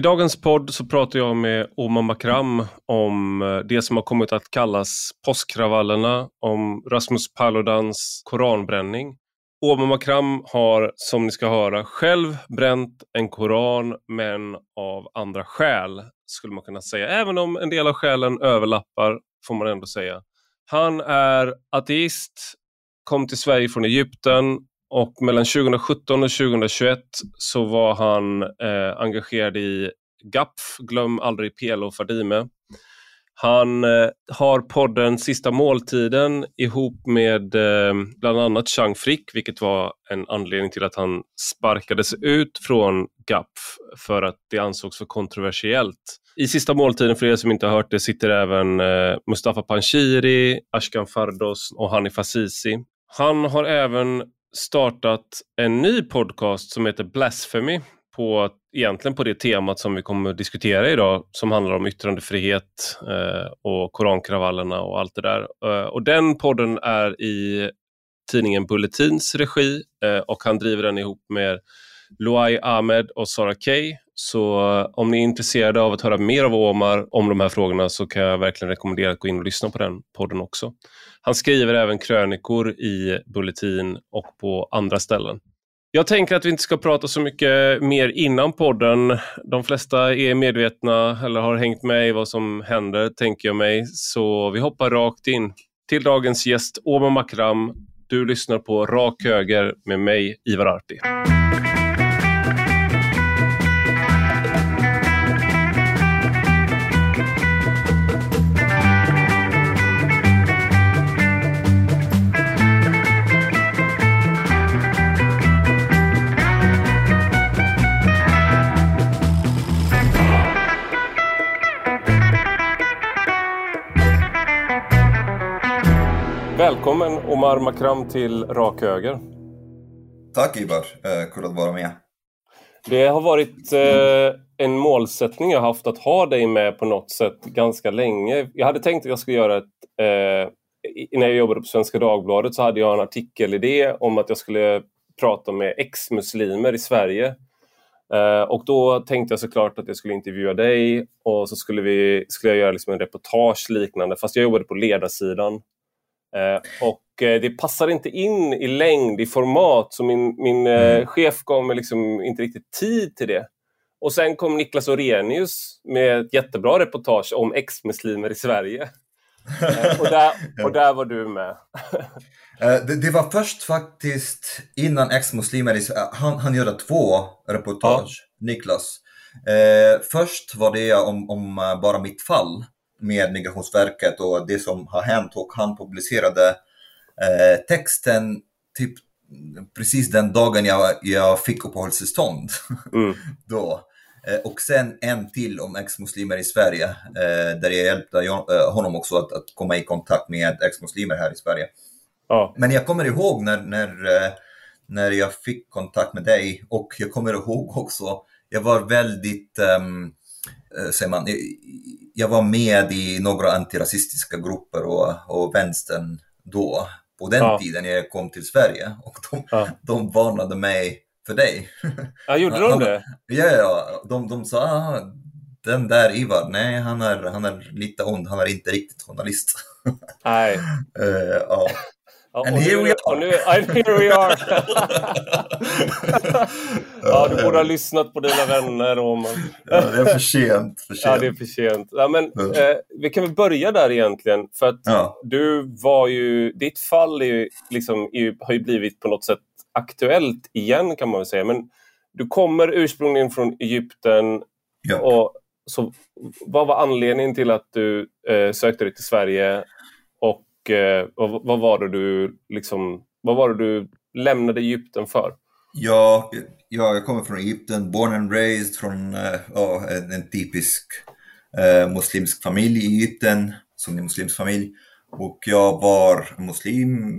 I dagens podd så pratar jag med Omar Makram om eh, det som har kommit att kallas påskkravallerna, om Rasmus Paludans koranbränning. Omar Makram har, som ni ska höra, själv bränt en koran, men av andra skäl, skulle man kunna säga. Även om en del av skälen överlappar, får man ändå säga. Han är ateist, kom till Sverige från Egypten och mellan 2017 och 2021 så var han eh, engagerad i GAPF, Glöm aldrig PLO Fadime. Han eh, har podden Sista måltiden ihop med eh, bland annat Chang Frick, vilket var en anledning till att han sparkades ut från GAPF för att det ansågs för kontroversiellt. I Sista måltiden, för er som inte har hört det, sitter även eh, Mustafa Panshiri, Ashkan Fardos och Hanif Azizi. Han har även startat en ny podcast som heter Blasphemy på, egentligen på det temat som vi kommer att diskutera idag som handlar om yttrandefrihet eh, och korankravallerna och allt det där. Eh, och den podden är i tidningen Bulletins regi eh, och han driver den ihop med Luai Ahmed och Sara Kay. Så eh, om ni är intresserade av att höra mer av Omar om de här frågorna så kan jag verkligen rekommendera att gå in och lyssna på den podden också. Han skriver även krönikor i Bulletin och på andra ställen. Jag tänker att vi inte ska prata så mycket mer innan podden. De flesta är medvetna eller har hängt med i vad som händer, tänker jag mig. Så vi hoppar rakt in till dagens gäst, Omar Makram. Du lyssnar på Rak Höger med mig, Ivar Arpi. Välkommen Omar Makram till Rak Höger. Tack Ivar, eh, kul att vara med. Det har varit eh, en målsättning jag haft att ha dig med på något sätt ganska länge. Jag hade tänkt att jag skulle göra ett... Eh, när jag jobbade på Svenska Dagbladet så hade jag en artikelidé om att jag skulle prata med ex-muslimer i Sverige. Och då tänkte jag såklart att jag skulle intervjua dig och så skulle, vi, skulle jag göra liksom en reportage liknande, fast jag jobbade på ledarsidan. Eh, och eh, det passar inte in i längd, i format, så min, min eh, mm. chef gav mig liksom inte riktigt tid till det. Och sen kom Niklas Orenius med ett jättebra reportage om ex-muslimer i Sverige. och, där, och där var du med. det, det, var först faktiskt innan ex-muslimer i Sverige. Han, han gjorde två reportage, ja. Niklas. Eh, först var det om, om bara mitt fall med Migrationsverket och det som har hänt och han publicerade eh, texten typ precis den dagen jag, jag fick uppehållstillstånd. Mm. Då. Eh, och sen en till om ex-muslimer i Sverige, eh, där jag hjälpte honom också att, att komma i kontakt med ex-muslimer här i Sverige. Ja. Men jag kommer ihåg när, när, när jag fick kontakt med dig och jag kommer ihåg också, jag var väldigt um, säger man, jag var med i några antirasistiska grupper och, och vänstern då, på den ja. tiden jag kom till Sverige. Och de, ja. de varnade mig för dig. Ja, gjorde de det? Ja, ja de, de sa ah, den där Ivar, nej han är, han är lite ond, han är inte riktigt journalist. Nej. uh, ja. Ja, and, here nu, we are. Nu, and here we are! ja, du borde ha lyssnat på dina vänner. Roman. ja, det är för sent. För sent. Ja, det är för sent. Ja, men, eh, vi kan väl börja där egentligen. För att ja. du var ju... Ditt fall är liksom, är, har ju blivit på något sätt aktuellt igen kan man väl säga. Men du kommer ursprungligen från Egypten. Ja. Och, så, vad var anledningen till att du eh, sökte dig till Sverige? Och eh, vad, vad, var det du liksom, vad var det du lämnade Egypten för? Ja, ja, jag kommer från Egypten, born and raised från uh, en, en, typisk uh, muslimsk familj i Egypten, som en muslimsk familj. Och jag var muslim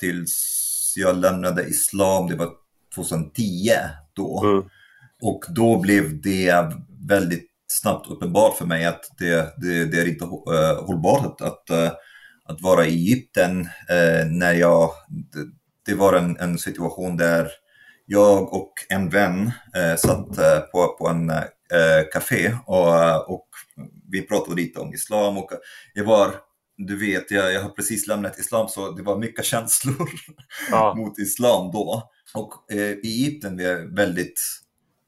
tills jag lämnade islam, det var 2010 då. Mm. Och då blev det väldigt snabbt uppenbart för mig att det, det, det är inte uh, hållbart att, att att vara i Egypten eh, när jag, det, det var en, en, situation där jag och en vän eh, satt eh, på, på en eh, café och, och vi pratade lite om islam och jag var du vet, jag, jag har precis lämnat islam så det var mycket känslor ja. mot islam då. Och eh, i Egypten vi är väldigt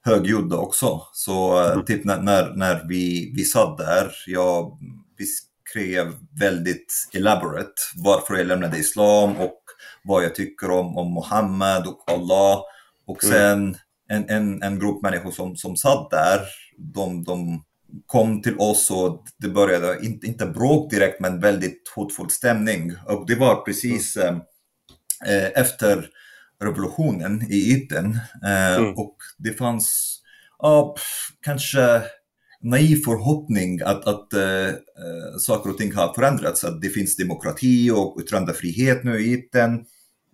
högljudda också. Så eh, mm. typ när, när, när, vi, vi satt där, jag beskrev väldigt elaborate varför jag lämnade islam och vad jag tycker om, om Muhammed och Allah. Och mm. sen en, en, en grupp människor som, som satt där, de, de kom till oss och det började, inte, inte bråk direkt, men väldigt hotfull stämning. Och det var precis mm. eh, efter revolutionen i Egypten. Eh, mm. Och det fanns ja, kanske naiv förhoppning att, att äh, saker och ting har förändrats, att det finns demokrati och yttrandefrihet nu i Egypten.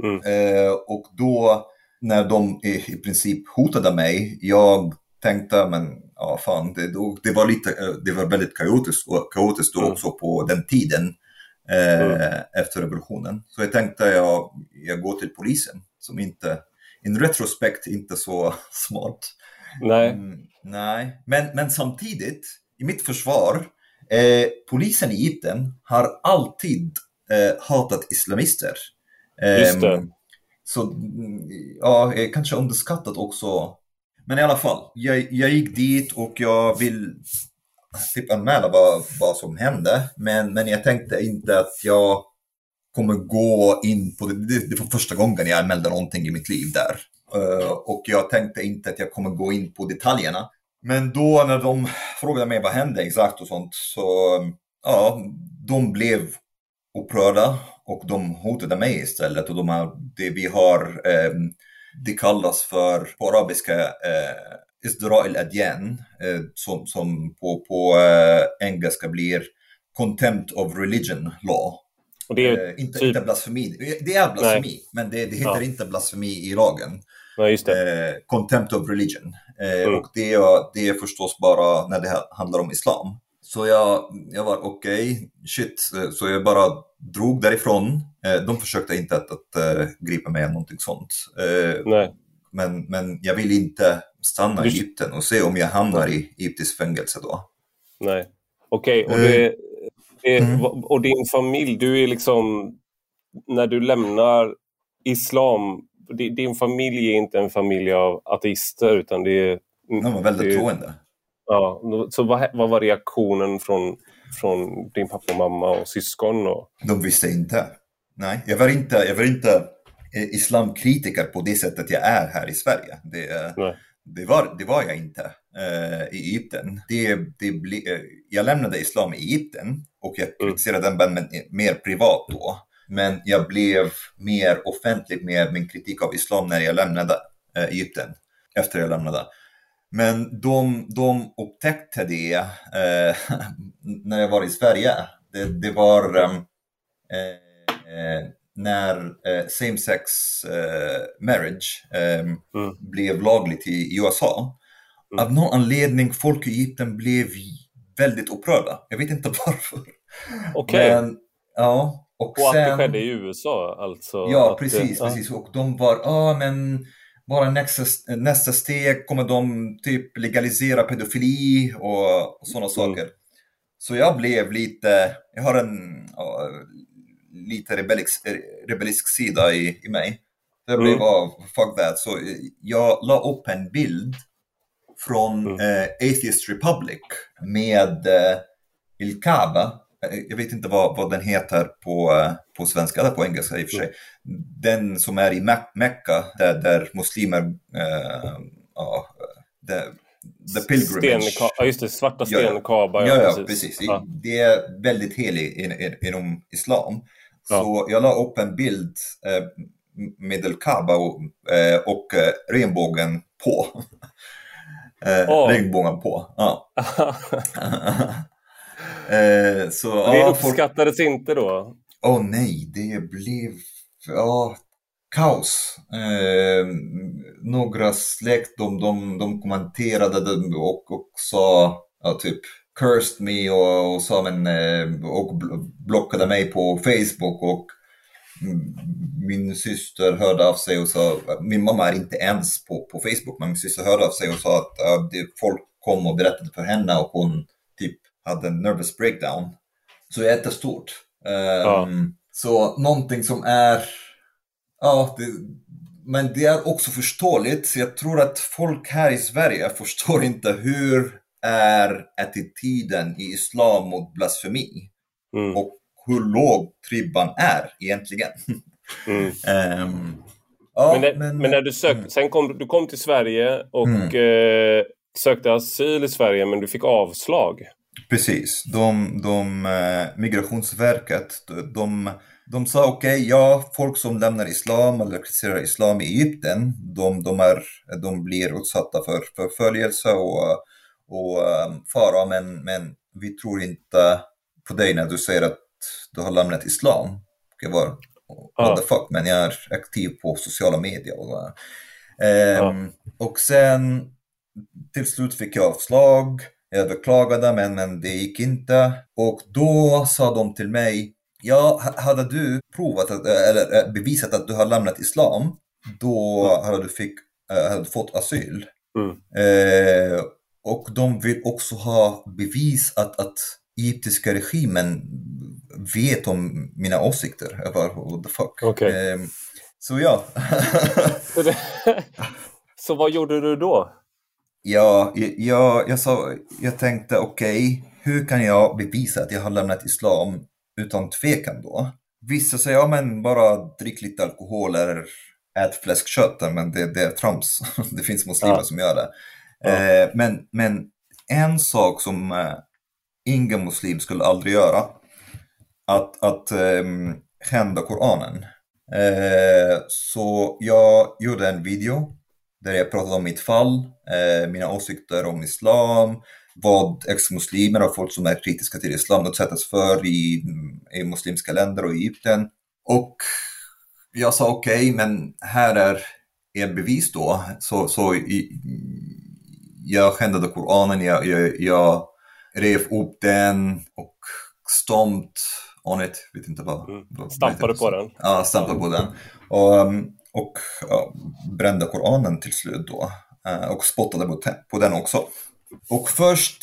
Mm. Äh, och då när de i, i princip hotade mig, jag tänkte, men ja fan, det, det var, lite, det var väldigt kaotiskt, kaotiskt då mm. också på den tiden eh, mm. efter revolutionen. Så jag tänkte jag, jag går till polisen, som inte, in retrospekt, inte så smart. Nej. Mm, nej, men, men samtidigt, i mitt försvar, eh, polisen i Egypten har alltid eh, hatat islamister. Eh, Just det. Ehm, så mm, ja, kanske underskattat också. Men i alla fall, jag, jag gick dit och jag vill typ anmäla vad, vad som hände. Men, men jag tänkte inte att jag kommer gå in på det. Det, det var första gången jag anmälde någonting i mitt liv där. Uh, och jag tänkte inte att jag kommer gå in på detaljerna. Men då när de frågade mig vad hände exakt och sånt så ja, de blev upprörda och de hotade mig istället. Och de har, det vi har, eh, det kallas för på arabiska eh, Isdra el-Adyan, eh, som, som på, på eh, engelska blir Contempt of Religion Law. Och det är eh, inte, typ... inte blasfemi. Det är blasfemi, Nej. men det, det heter ja. inte blasfemi i lagen. Ja, just det. Eh, contempt of religion. Eh, mm. Och det är, det är förstås bara när det handlar om islam. Så jag, jag var okej, okay, shit. Eh, så jag bara drog därifrån. Eh, de försökte inte att, att uh, gripa mig eller någonting sånt. Nej. Men, men jag vill inte stanna i Egypten och se om jag hamnar i egyptiskt fängelse då. Nej, okej. Okay, och, det, det, mm. och din familj, du är liksom, när du lämnar islam, din familj är inte en familj av ateister utan det är... De var väldigt det, troende. Ja, så vad, vad var reaktionen från, från din pappa och mamma och syskon? Och... De visste inte. Nej, jag var inte, jag var inte islamkritiker på det sättet jag är här i Sverige. Det, det, var, det var jag inte uh, i Egypten. Det, det ble, uh, jag lämnade islam i Egypten och jag mm. kritiserade mm. den mer privat då. Men jag blev mer offentlig med min kritik av islam när jag lämnade eh, Egypten, efter jag lämnade. Men de, de upptäckte det eh, när jag var i Sverige. Det, det var eh, eh när eh, same-sex eh, marriage mm. blev lagligt i, i USA. Mm. Av någon anledning, folk i Egypten blev väldigt upprörda. Jag vet inte varför. Okej. Okay. Ja, och, och sen, att det skedde i USA alltså? Ja, precis. Det, precis. Och de var, ja ah, men bara nästa, nästa steg kommer de typ legalisera pedofili och, och sådana mm. saker. Så jag blev lite, jag har en ja, lite rebellisk, rebellisk sida i, i mig. Jag blev mm. av, fuck that. Så jag la upp en bild från mm. eh, Atheist Republic med eh, Il Kaaba Eh, jag vet inte vad, vad den heter på, eh, på svenska eller på engelska i och för sig. Den som är i Mecka där, där muslimer, äh, ja, the, the pilgrimage. ja, just det, svarta stenkaba. Ja, ja, ja, precis. Ja. Det är väldigt heligt inom islam. Så jag la upp en bild eh, med el-Kaaba och, eh, och regnbågen på. eh, oh. Regnbågen på. Ja. Eh, så, det ja, uppskattades folk... inte då? Åh oh, nej, det blev ja, kaos. Eh, några släkt de, de, de kommenterade och, och sa ja, typ cursed me och, och sa men eh, och blockade mig på Facebook och min syster hörde av sig och sa, min mamma är inte ens på, på Facebook, men min syster hörde av sig och sa att det, folk kom och berättade för henne och hon typ hade en nervous breakdown. Så jättestort. Um, ja. Så någonting som är, ja, det, men det är också förståeligt. Jag tror att folk här i Sverige förstår inte hur är attityden i islam mot blasfemi. Mm. Och hur låg tribban är egentligen. Mm. um, ja, men, men, men, när du sökte, mm. sen kom du kom till Sverige och mm. eh, sökte asyl i Sverige men du fick avslag. Precis. De, de, eh, Migrationsverket, de, de sa okej, okay, ja, folk som lämnar islam eller kritiserar islam i Egypten, de, de, är, de blir utsatta för förföljelse och, och um, fara, men, men vi tror inte på dig när du säger att du har lämnat islam. Jag var, what the fuck, men jag är aktiv på sociala medier. Och, um, och sen till slut fick jag avslag. Jag beklagade men, men det gick inte. Och då sa de till mig, ja, hade du provat att, eller eh, bevisat att du har lämnat islam, då mm. hade du fick, eh, hade fått asyl. Mm. Eh, och de vill också ha bevis att, att egyptiska regimen vet om mina åsikter. Jag bara, what the fuck. Okay. Eh, så ja. så vad gjorde du då? Ja, jag, jag, sa, jag tänkte okej, okay, hur kan jag bevisa att jag har lämnat islam utan tvekan då? Vissa säger, ja men bara drick lite alkohol eller ät fläskkött, men det, det är trams. det finns muslimer ja. som gör det. Ja. Eh, men, men en sak som eh, ingen muslim skulle aldrig göra, att, att eh, skända Koranen. Eh, så jag gjorde en video där jag pratade om mitt fall, eh, mina åsikter om islam, vad ex-muslimer och folk som är kritiska till islam utsätts för i, i muslimska länder och Egypten. Och jag sa okej, okay, men här är en bevis då. Så, så i, jag skändade Koranen, jag, jag, jag rev upp den och stomt on it, vet inte vad. Mm. Stampade på den? Ja, stampade på den. Och, um, och ja, brände Koranen till slut då eh, och spottade på, den också. Och först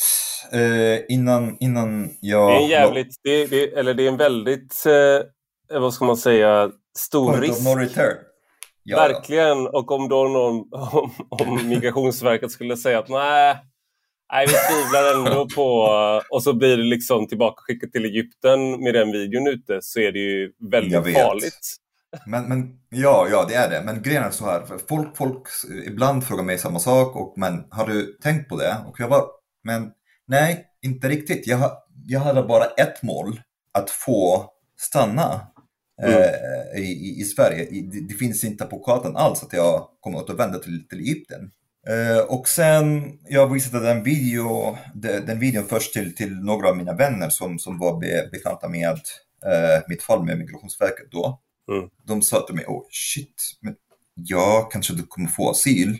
eh, innan, innan jag... Det är en jävligt, det, det, eller det är en väldigt, eh, vad ska man säga, stor Point risk. No return. Ja. Verkligen, och om då någon, om, om Migrationsverket skulle säga att nej, nej vi tvivlar ändå på, och så blir det liksom tillbakaskickat till Egypten med den videon ute så är det ju väldigt farligt. Men, men ja, ja, det är det. Men grejen är så här, folk, folk ibland frågar mig samma sak och men har du tänkt på det? Och jag bara, men nej, inte riktigt. Jag, jag hade bara ett mål, att få stanna mm. eh, i, i, Sverige. Det, det, finns inte på kartan alls att jag kommer att återvända till, till Egypten. Eh, och sen, jag visade den, video, den videon först till, till några av mina vänner som, som var be, bekanta med eh, mitt fall med Migrationsverket då. Mm. De sa till mig, oh shit, men ja, kanske du kommer få asyl,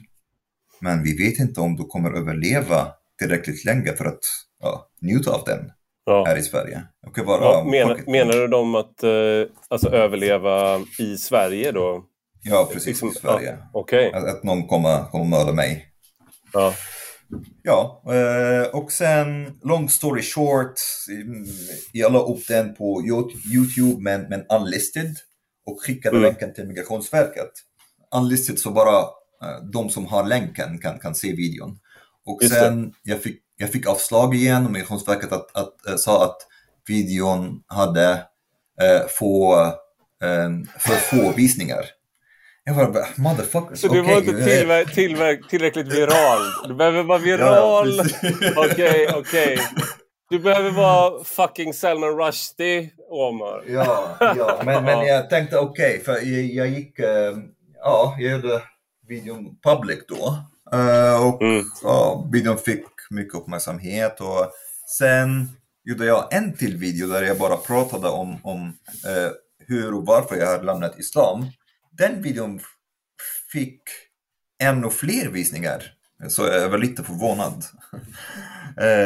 men vi vet inte om du kommer överleva tillräckligt länge för att ja, njuta av den ja. här i Sverige. Bara, ja, menar, menar du dem att uh, alltså, överleva i Sverige då? Ja, precis, liksom, i Sverige. Ja, okay. att, att någon kommer, kommer mörda mig. Ja. Ja, eh, och sen long story short, jag la upp den på Youtube men, men unlisted och skickade mm. länken till Migrationsverket. Unlisted så bara uh, de som har länken kan, kan se videon. Och sen jag fick, jag fick avslag igen och Migrationsverket att, att, uh, sa att videon hade uh, få, för få visningar. Jag bara, motherfuckers. Så du okay. var inte tillver tillver tillräckligt viral? Du behöver vara viral. Okej, okej. Okay, okay. Du behöver vara fucking Salman Rushdie, Omar. Ja, ja. Men, men jag tänkte okej, okay, för jag, jag gick... Uh, ja, jag gjorde videon public då. Uh, och mm. ja, videon fick mycket uppmärksamhet och sen gjorde jag en till video där jag bara pratade om, om uh, hur och varför jag hade lämnat islam. Den videon fick ännu fler visningar, så jag var lite förvånad.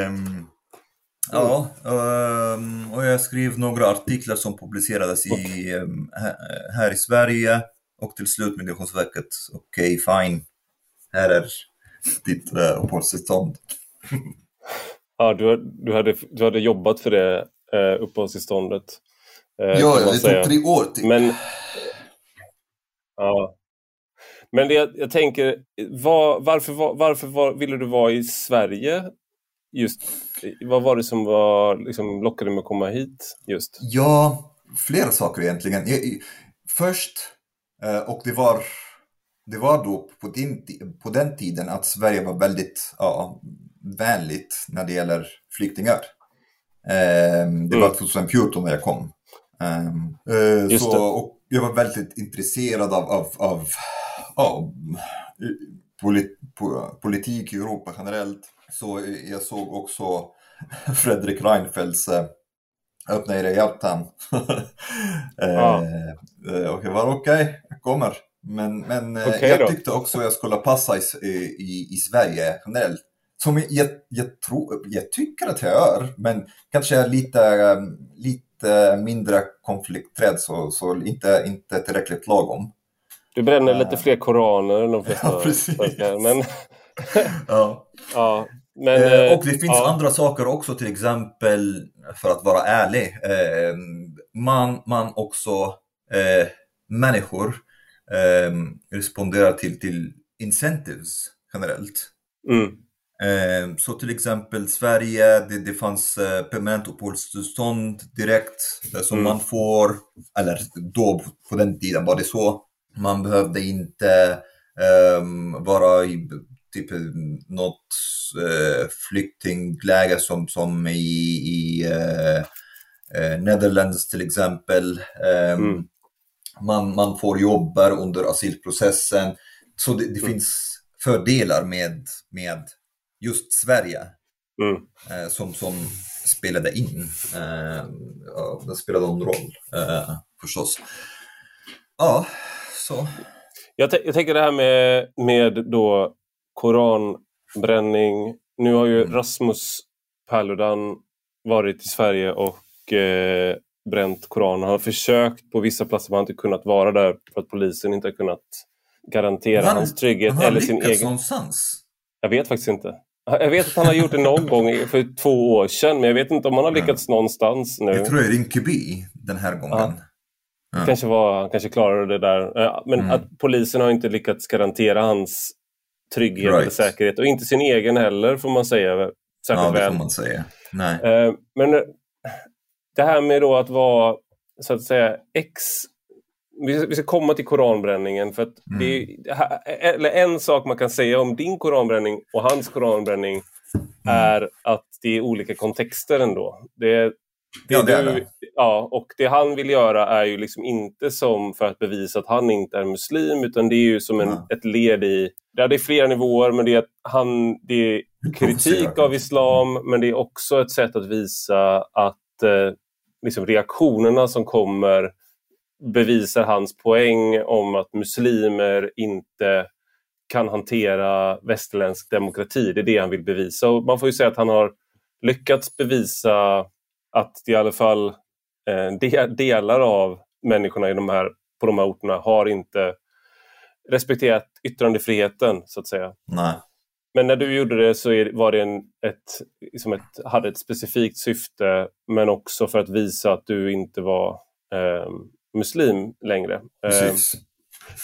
um, Ja, um, och jag skrev några artiklar som publicerades i, um, här i Sverige och till slut Migrationsverket, okej okay, fine, här är ditt uh, uppehållstillstånd. ja, du, du, hade, du hade jobbat för det eh, uppehållstillståndet. Eh, ja, det tog tre år typ. Men, ja. Men det, jag tänker, var, varför, var, varför var, ville du vara i Sverige? Just, vad var det som var, liksom, lockade med att komma hit? just? Ja, flera saker egentligen. Först, eh, och det var, det var då på, din, på den tiden att Sverige var väldigt ja, vänligt när det gäller flyktingar. Ehm, det var 2014 mm. när jag kom. Ehm, eh, så, och jag var väldigt intresserad av, av, av, av polit, politik i Europa generellt. Så jag såg också Fredrik Reinfeldts eh, Öppna era hjärtan. ja. och jag var okej, okay, jag kommer. Men, men okay, jag tyckte också jag skulle passa i, i, i Sverige generellt. Som jag, jag, tror, jag tycker att jag gör, men kanske är lite, lite mindre konflikträdd så, så inte, inte tillräckligt lagom. Du bränner lite fler koraner än de flesta ja, precis. men... ja. ja. Men, eh, och det finns ja. andra saker också, till exempel, för att vara ärlig, eh, man, man också, eh, människor eh, responderar till, till incentives generellt. Mm. Eh, så till exempel Sverige, det, det fanns eh, permanent uppehållstillstånd direkt som mm. man får, eller då på den tiden var det så. Man behövde inte um, vara i typ något eh, flyktingläger som, som i, i eh, eh, Netherlands till exempel. Eh, mm. man, man får jobba under asylprocessen. Så det, det mm. finns fördelar med, med just Sverige mm. eh, som, som spelade in. Eh, det spelade en roll eh, förstås. Ja, så. Jag, jag tänker det här med, med då koranbränning. Nu har ju mm. Rasmus Paludan varit i Sverige och eh, bränt koraner. Han har försökt på vissa platser men han har inte kunnat vara där för att polisen inte har kunnat garantera han, hans trygghet. Han eller sin egen... någonstans? Jag vet faktiskt inte. Jag vet att han har gjort det någon gång för två år sedan men jag vet inte om han har lyckats mm. någonstans nu. Jag tror det är Rinkeby den här gången. Ja. Ja. Kanske var, han kanske klarade det där. Men mm. att polisen har inte lyckats garantera hans trygghet right. eller säkerhet och inte sin egen heller får man säga. Särskilt ja, det får man säga. Nej. Eh, men det här med då att vara så att säga ex vi ska komma till koranbränningen. För att mm. det är, eller en sak man kan säga om din koranbränning och hans koranbränning mm. är att det är olika kontexter ändå. Det, det, ja, det är det. Ja, och det han vill göra är ju liksom inte som för att bevisa att han inte är muslim utan det är ju som en, ja. ett led i... Ja, det är flera nivåer men det är, han, det är kritik av islam men det är också ett sätt att visa att eh, liksom reaktionerna som kommer bevisar hans poäng om att muslimer inte kan hantera västerländsk demokrati. Det är det han vill bevisa. Och man får ju säga att han har lyckats bevisa att i alla fall eh, delar av människorna i de här, på de här orterna har inte respekterat yttrandefriheten, så att säga. Nej. Men när du gjorde det så var det en, ett, liksom ett, hade ett specifikt syfte, men också för att visa att du inte var eh, muslim längre. Precis.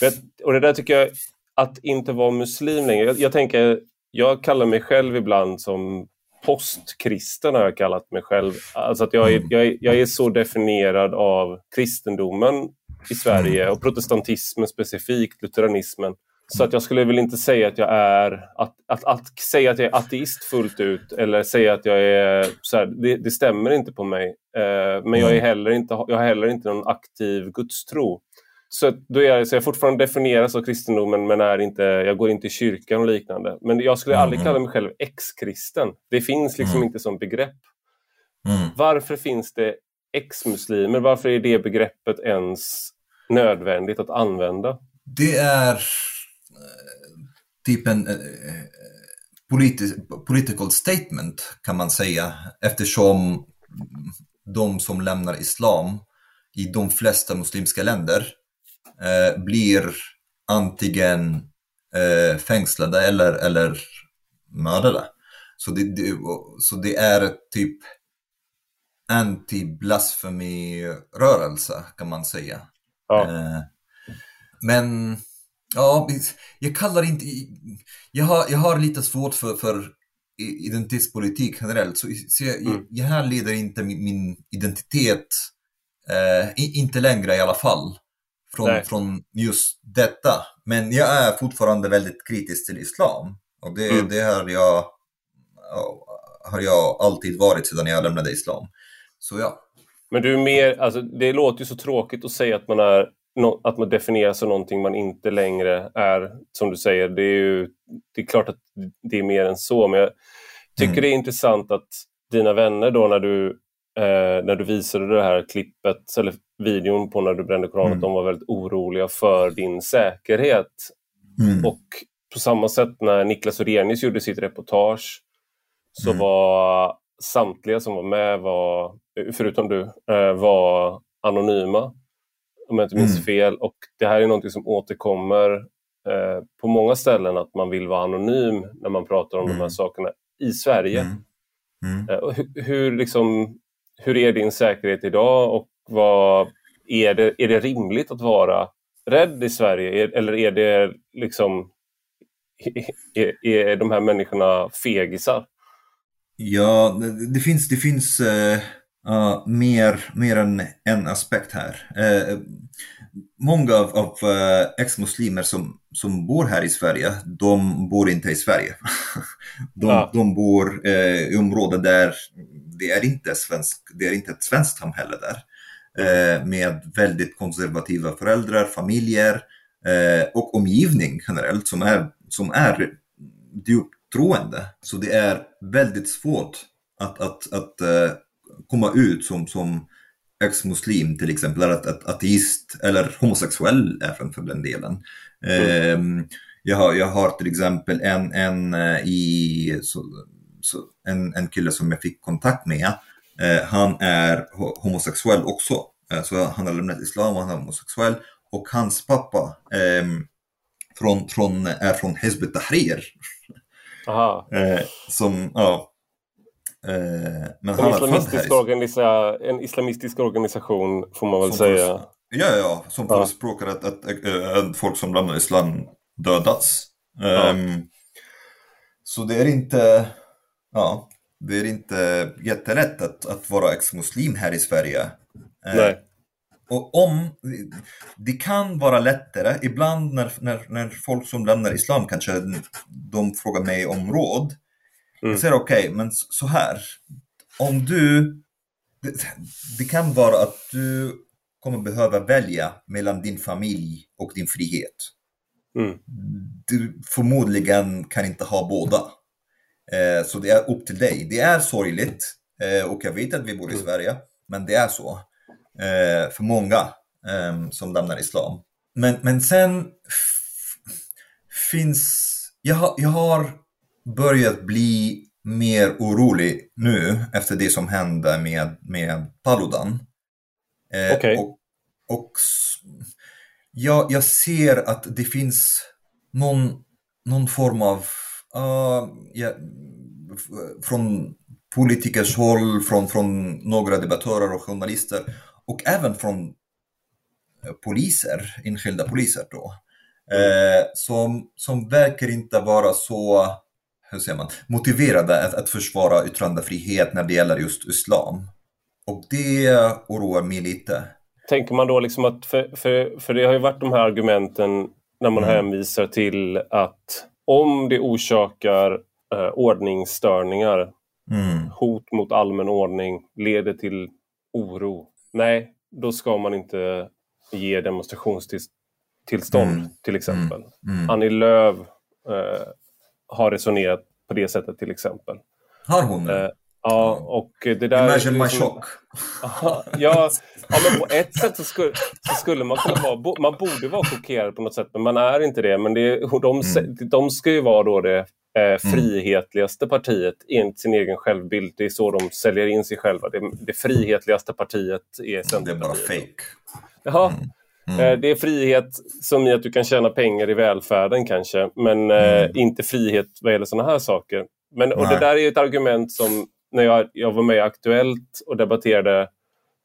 Eh, och det där tycker jag, att inte vara muslim längre. Jag, jag tänker, jag kallar mig själv ibland som postkristen har jag kallat mig själv. Alltså att jag är, mm. jag, är, jag är så definierad av kristendomen i Sverige och protestantismen specifikt, lutheranismen. Så att jag skulle väl inte säga att jag är, att, att, att säga att jag är ateist fullt ut eller säga att jag är, så här, det, det, stämmer inte på mig. Eh, men jag, är mm. heller inte, jag har heller inte någon aktiv gudstro. Så, då är jag, så jag fortfarande definieras av kristendomen men är inte, jag går inte i kyrkan och liknande. Men jag skulle aldrig mm. kalla mig själv ex-kristen. Det finns liksom mm. inte som begrepp. Mm. Varför finns det ex-muslimer? Varför är det begreppet ens nödvändigt att använda? Det är eh, typ en eh, politisk, political statement kan man säga eftersom de som lämnar islam i de flesta muslimska länder eh, blir antingen eh, fängslade eller, eller mördade. Så det, det, så det är typ anti-blasfemi-rörelse kan man säga. Ja. Eh, men ja, jag kallar inte... Jag har, jag har lite svårt för, för identitetspolitik generellt, så, så jag, Mm. jag härleder inte min, min identitet, eh, inte längre i alla fall, från, Nej. från just detta. Men jag är fortfarande väldigt kritisk till islam. Och det, Mm. det har, jag, ja, har jag alltid varit sedan jag lämnade islam. Så ja. Men du är mer, alltså, det låter ju så tråkigt att säga att man är att man definierar som någonting man inte längre är, som du säger. Det är ju det är klart att det är mer än så, men jag tycker Mm. det är intressant att dina vänner då när du, eh, när du visade det här klippet, eller videon på när du brände Koranen, Mm. att de var väldigt oroliga för din säkerhet. Mm. Och på samma sätt när Niklas Orenius gjorde sitt reportage så Mm. var samtliga som var med, var, förutom du, eh, var anonyma. Om jag inte minns Mm. fel. Och det här är något som återkommer eh, på många ställen, att man vill vara anonym när man pratar om de här Mm. sakerna i Sverige. Mm. Mm. Eh, hur, hur, liksom, hur är din säkerhet idag och vad, är, det, är det rimligt att vara rädd i Sverige? Eller är det liksom är, är de här människorna fegisar? Ja, det, det finns, det finns uh, uh, mer, mer än en aspekt här. Uh, många av, av eh, ex-muslimer som, som bor här i Sverige, de bor inte i Sverige. de, Ja. de bor eh, i områden där det är inte, svensk, det är inte ett svenskt samhälle där. Eh, med väldigt konservativa föräldrar, familjer eh, och omgivning generellt som är, som är djupt troende. Så det är väldigt svårt att, att, att eh, komma ut som, som ex-muslim till exempel, eller att, att, ateist eller homosexuell även för den delen. Ehm, jag, har, jag har till exempel en, en, eh, i, så, så, en, en kille som jag fick kontakt med. Eh, han är ho- homosexuell också. Eh, så han har lämnat islam och han är homosexuell. Och hans pappa ehm, från, från, är från Hizb ut-Tahrir. Aha. Eh, som, ja. Eh, men En islamistisk, organisa, en islamistisk organisation får man väl Som säga. Ja, ja, som Ja. förespråkar att, att, att, att folk som lämnar islam dödats. Ja. Ehm, så det är inte, ja, det är inte jättelätt att, att vara ex-muslim här i Sverige. Eh, Nej. och om, det kan vara lättare, ibland när, när, när folk som lämnar islam kanske de frågar mig om råd. Mm. Jag säger okej, men s- så här. Om du, det, det kan vara att du kommer behöva välja mellan din familj och din frihet. Mm. Du förmodligen kan inte ha båda. Eh, så det är upp till dig. Det är sorgligt eh, och jag vet att vi bor i Mm. Sverige, men det är så. Eh, för många eh, som lämnar islam. Men, men sen finns... Jag, jag har börjat bli mer orolig nu efter det som hände med, med Paludan. Eh, Okej. och, och s- jag, ser att det finns någon, någon form av, ah, ja, från politikers håll, från, från några debattörer och journalister och även från eh, poliser, enskilda poliser då, eh, som, som verkar inte vara så hur säger man, motiverade att, att försvara yttrandefrihet när det gäller just islam. Och det oroar mig lite. Tänker man då liksom att, för, för, för det har ju varit de här argumenten när man Mm. hänvisar till att om det orsakar eh, ordningsstörningar, Mm. hot mot allmän ordning, leder till oro. Nej, då ska man inte ge demonstrationstillstånd Mm. till exempel. Mm. Annie Lööf eh, har resonerat på det sättet till exempel. Har hon? Eh, ja, och det där... Imagine my shock. ja, ja, men på ett sätt så skulle, så skulle man kunna vara... Man borde vara chockerad på något sätt, men man är inte det. Men det, de, sä- de ska ju vara då det eh, frihetligaste partiet enligt sin egen självbild. Det är så de säljer in sig själva. Det, det frihetligaste partiet är Det är Centerpartiet. bara fake. Jaha. Mm. Eh, Det är frihet som i att du kan tjäna pengar i välfärden kanske, men eh, Mm. inte frihet vad gäller sådana här saker. Men, och det där är ett argument som när jag, jag var med i Aktuellt och debatterade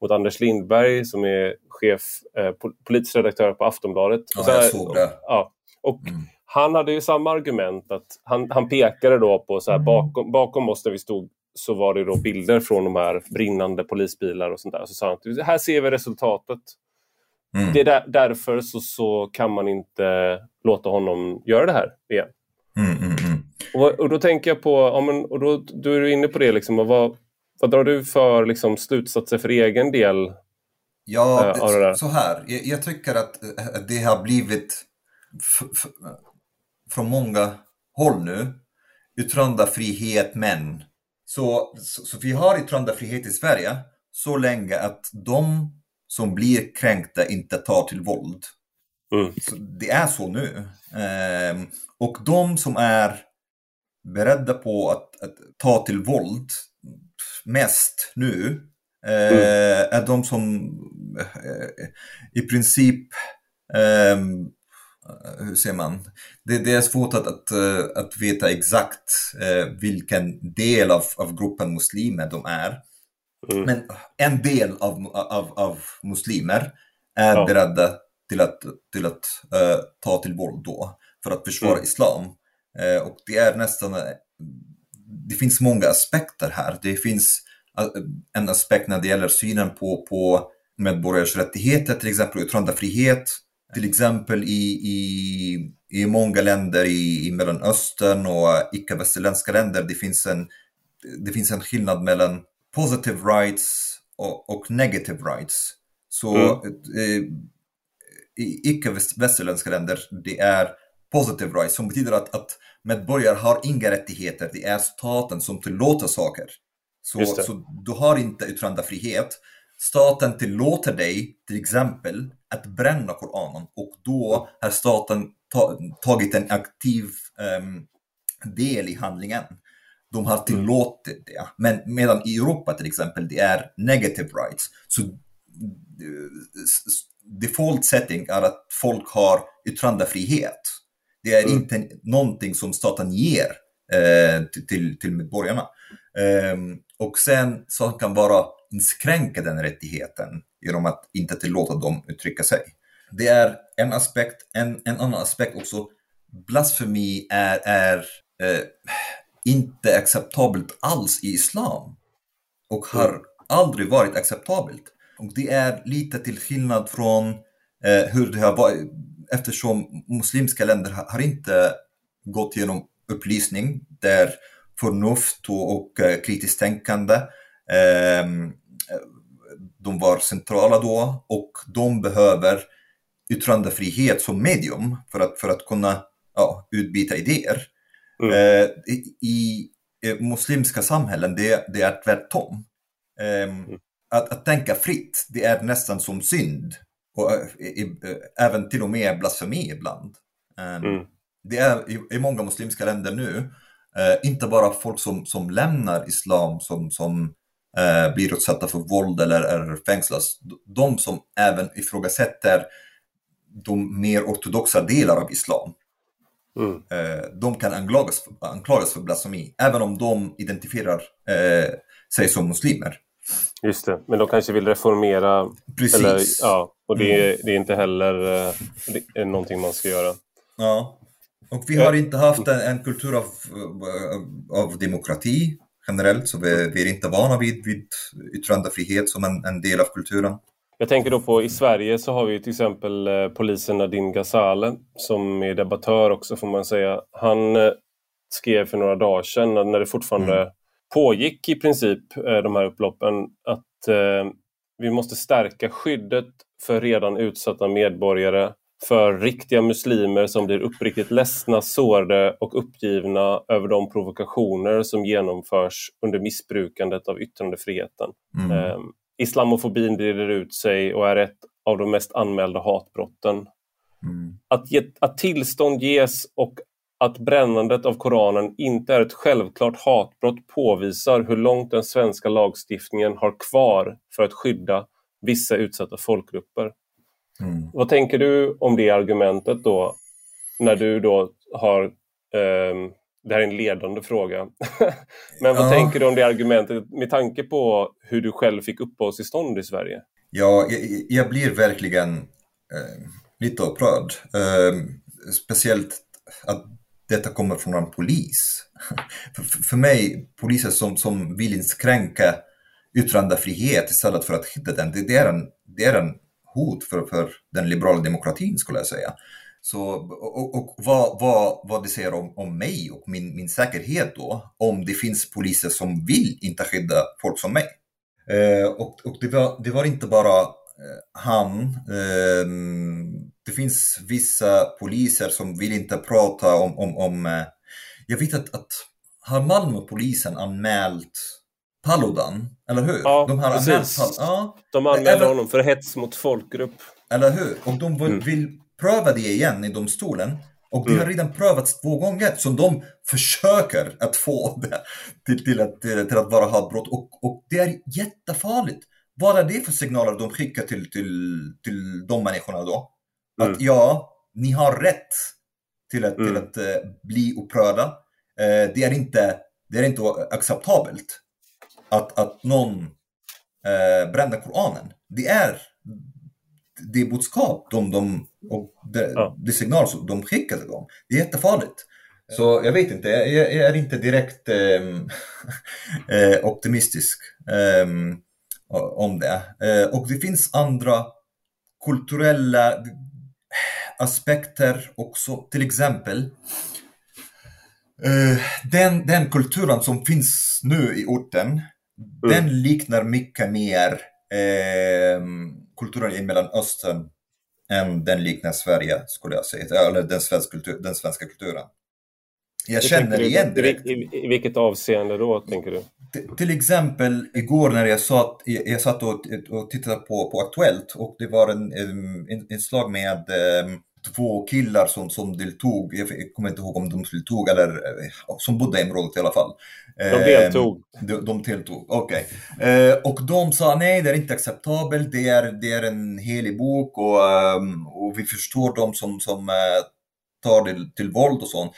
mot Anders Lindberg som är chef, eh, politisk redaktör på Aftonbladet. Ja, och så, jag såg det. Ja, och mm. Han hade ju samma argument. att Han, han pekade då på så här, mm. bakom, bakom oss när vi stod så var det då bilder från de här brinnande polisbilar och sånt där. Så sa han här ser vi resultatet. Mm. Det är där, därför så, så kan man inte låta honom göra det här igen. Mm, mm, mm. och, och, då tänker jag på, ja, men, och då, då är du inne på det, liksom, vad, vad drar du för liksom, slutsatser för egen del? Ja, äh, så här. Jag, jag, tycker att det har blivit från många håll nu yttrandefrihet men. Så, så, så, vi har yttrandefrihet i Sverige så länge att de som blir kränkta inte tar till våld. Mm. det är så nu. Ehm, och de som är beredda på att, att ta till våld mest nu eh, mm. är de som eh, i princip eh, hur ser man? Det, det, är svårt att, att, eh, att veta exakt eh, vilken del av, av gruppen muslimer de är. Mm. Men en del av, av, av muslimer är ja. beredda till att, till att uh, ta till våld då för att försvara mm. islam. Uh, och det är nästan, uh, det finns många aspekter här. Det finns en aspekt när det gäller synen på, på medborgares rättigheter, till exempel yttrandefrihet. Till exempel i, i, i många länder i, i Mellanöstern och icke-västerländska länder, det finns, en, det finns en skillnad mellan positive rights och, och negative rights. Så mm. eh, i icke-västerländska länder, det är positive rights, som betyder att, att medborgare har inga rättigheter, det är staten som tillåter saker. Så, så du har inte yttrandefrihet. Staten tillåter dig till exempel att bränna Koranen och då har staten ta, tagit en aktiv um, del i handlingen. De har tillåtit det. Men medan i Europa till exempel, det är negative rights. Så uh, default setting är att folk har yttrandefrihet. Det är mm. inte någonting som staten ger eh, till, till medborgarna. Um, och sen så kan bara inskränka den rättigheten genom att inte tillåta dem uttrycka sig. Det är en aspekt. En, en annan aspekt också, blasfemi är, är eh, inte acceptabelt alls i islam och har mm. aldrig varit acceptabelt. Och det är lite till skillnad från eh, hur det har varit eftersom muslimska länder har, har inte gått igenom upplysning där förnuft och, och eh, kritiskt tänkande eh, de var centrala då och de behöver yttrandefrihet som medium för att, för att kunna ja, utbyta idéer. Mm. Eh, I eh, muslimska samhällen det, det är tvärtom. Eh, mm. att, att tänka fritt, det är nästan som synd. Och eh, eh, även till och med blasfemi ibland. Ehm, mm. Det är i, i, många muslimska länder nu, eh, inte bara folk som, som lämnar islam som, som blir utsatta för våld eller är fängslas. De som även ifrågasätter de mer ortodoxa delar av islam. Mm. Eh, de kan anklagas, anklagas för blasfemi, även om de identifierar eh, sig som muslimer. Just det, men de kanske vill reformera. Precis. Eller, ja, och det, mm. det är inte heller eh, det är någonting man ska göra. Ja, och vi har inte haft en, en kultur av, av demokrati generellt, så vi, vi är inte vana vid, vid yttrandefrihet som en, en, del av kulturen. Jag tänker då på i Sverige så har vi till exempel eh, polisen Nadine Ghazale som är debattör också får man säga. Han eh, skrev för några dagar sedan när det fortfarande mm. pågick i princip eh, de här upploppen att eh, vi måste stärka skyddet för redan utsatta medborgare för riktiga muslimer som blir uppriktigt ledsna, sårade och uppgivna över de provokationer som genomförs under missbrukandet av yttrandefriheten. Mm. Islamofobin breder ut sig och är ett av de mest anmälda hatbrotten. Mm. Att, ge, att tillstånd ges och att brännandet av Koranen inte är ett självklart hatbrott påvisar hur långt den svenska lagstiftningen har kvar för att skydda vissa utsatta folkgrupper. Mm. Vad tänker du om det argumentet då, när du då har eh, det här är en ledande fråga. Men vad ja. tänker du om det argumentet med tanke på hur du själv fick uppehållstillstånd i Sverige? Ja, jag, jag blir verkligen eh, lite upprörd. Eh, speciellt att detta kommer från en polis. för, för mig, poliser som, som vill inskränka yttrandefrihet istället för att hitta den, det, det, är, en, det är en hot för, för den liberala demokratin skulle jag säga. Så, och, och vad, vad, vad det säger om, om mig och min, min säkerhet då, om det finns poliser som vill inte skydda folk som mig. Eh, och och det, var, det var inte bara eh, han. Eh, det finns vissa poliser som vill inte prata om, om, om eh, jag vet att, att har Malmöpolisen anmält Paludan, eller hur? Ja, de har precis. Anmält, ja. De anmälde Även, honom för hets mot folkgrupp. Eller hur? Och de vill, mm. Pröva det igen i domstolen. Och det mm. har redan prövats två gånger, så de försöker att få det till, till, att, till att vara hatbrott. Och, och det är jättefarligt. Vad är det för signaler de skickar till, till, till de människorna då? Att mm. ja, ni har rätt till att, mm. till att uh, bli upprörda. Uh, det, är inte, det är inte acceptabelt att, att någon uh, bränner Koranen. Det är det budskap de, de, och det, ja. det signal som de skickar till dem. Det är jättefarligt. Så jag vet inte, jag, jag är inte direkt ähm, optimistisk ähm, om det. Äh, och det finns andra kulturella aspekter också, till exempel äh, den, den kulturen som finns nu i orten, mm. den liknar mycket mer ehm, kulturen i Mellanöstern än den liknar Sverige, skulle jag säga. Eller den, svensk kultur, den svenska kulturen. Jag känner igen direkt. I, i, I vilket avseende då, tänker du? T till exempel igår när jag satt, jag satt och, och tittade på, på Aktuellt och det var en, en, en slag med um, två killar som, som deltog, jag kommer inte ihåg om de deltog eller eh, som bodde i området i alla fall. De deltog. Ehm, de, de deltog, okej. Okay. Eh, och de sa nej, det är inte acceptabelt, det är, det är en helig bok och, ehm, och vi förstår de som, som eh, tar det till våld och sånt.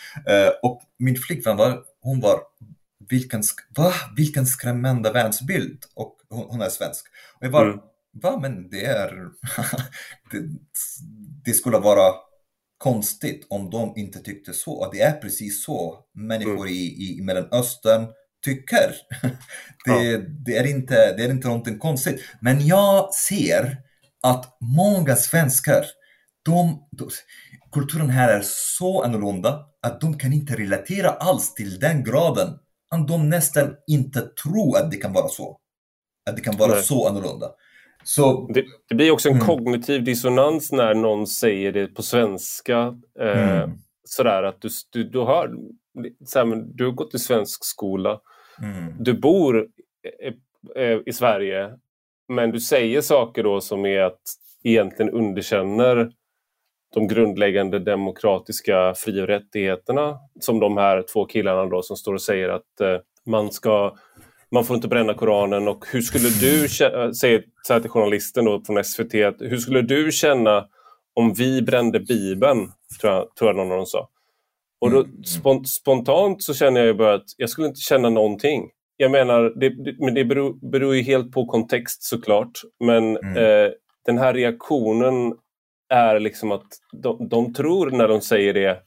Och min flickvän var, hon var vilken, va? vilken skrämmande världsbild och hon, hon är svensk. Och jag var, mm. Va men det är, det, det skulle vara konstigt om de inte tyckte så. Det är precis så människor mm. i, i Mellanöstern tycker. Det, ja. det, är inte, det är inte någonting konstigt. Men jag ser att många svenskar, de, de, kulturen här är så annorlunda att de kan inte relatera alls till den graden att de nästan inte tror att det kan vara så. Att det kan vara Nej. så annorlunda. Så, det, det, blir också en mm. kognitiv dissonans när någon säger det på svenska. Eh, mm. Sådär att du, du, du, har, såhär, du har gått i svensk skola. Mm. Du bor i, i Sverige. Men du säger saker då som är att egentligen underkänner de grundläggande demokratiska fri och rättigheterna. Som de här två killarna då som står och säger att eh, man ska man får inte bränna Koranen och hur skulle du, säga till journalisten då från SVT, hur skulle du känna om vi brände Bibeln? Tror jag, tror jag någon av dem sa. Och då, mm. spont spontant så känner jag bara att jag skulle inte känna någonting. Jag menar, det, det men det beror, beror ju helt på kontext såklart. Men mm. eh, den här reaktionen är liksom att de, de, tror när de säger det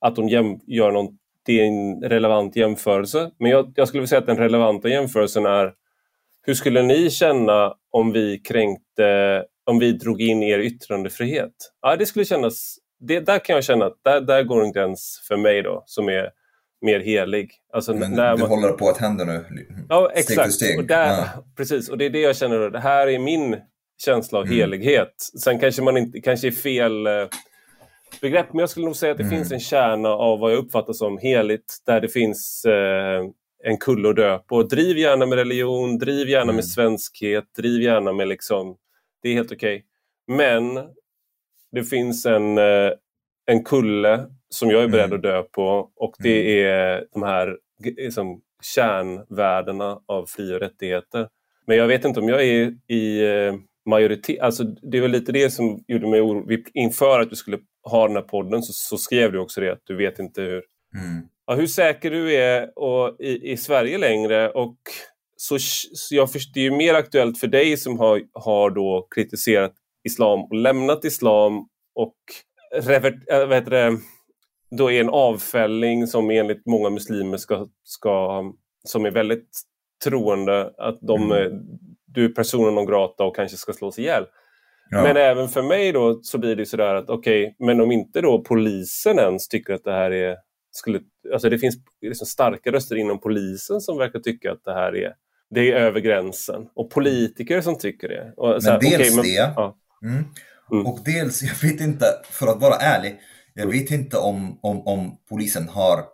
att de jäm, gör någon, det är en relevant jämförelse. Men jag, jag skulle vilja säga att den relevanta jämförelsen är hur skulle ni känna om vi kränkte, om vi drog in er yttrandefrihet? Ja, det skulle kännas, det, där kan jag känna att där, där går en gräns för mig då som är mer helig. Alltså, Men när man... håller på att hända nu? Ja, exakt. Steg Och där, ja. Precis, och det är det jag känner, det här är min känsla av mm. helighet. Sen kanske man inte, kanske är fel eh, begrepp, men jag skulle nog säga att det mm. finns en kärna av vad jag uppfattar som heligt, där det finns eh, en kulle att dö på. Driv gärna med religion, driv gärna mm. med svenskhet, driv gärna med liksom, det är helt okej. Okay. Men det finns en, eh, en kulle som jag är beredd mm. att dö på och det mm. är de här liksom, kärnvärdena av fri och rättigheter. Men jag vet inte om jag är i eh, majoritet, alltså det väl lite det som gjorde mig orolig. Inför att du skulle ha den här podden så, så skrev du också det att du vet inte hur, mm. ja, hur säker du är och, i, i Sverige längre. Och så, så jag det är ju mer aktuellt för dig som har, har då kritiserat islam och lämnat islam och revert, äh, vad heter det, då är en avfällning som enligt många muslimer ska, ska som är väldigt troende, att de, mm. du är personen non grata och kanske ska slås ihjäl. Ja. Men även för mig då så blir det sådär att okej, okay, men om inte då polisen ens tycker att det här är skulle, alltså det finns liksom starka röster inom polisen som verkar tycka att det här är, det är över gränsen. Och politiker som tycker det. Och men här, dels okay, men, det. Ja. Mm. Mm. Och dels, jag vet inte, för att vara ärlig, jag vet inte om, om, om polisen har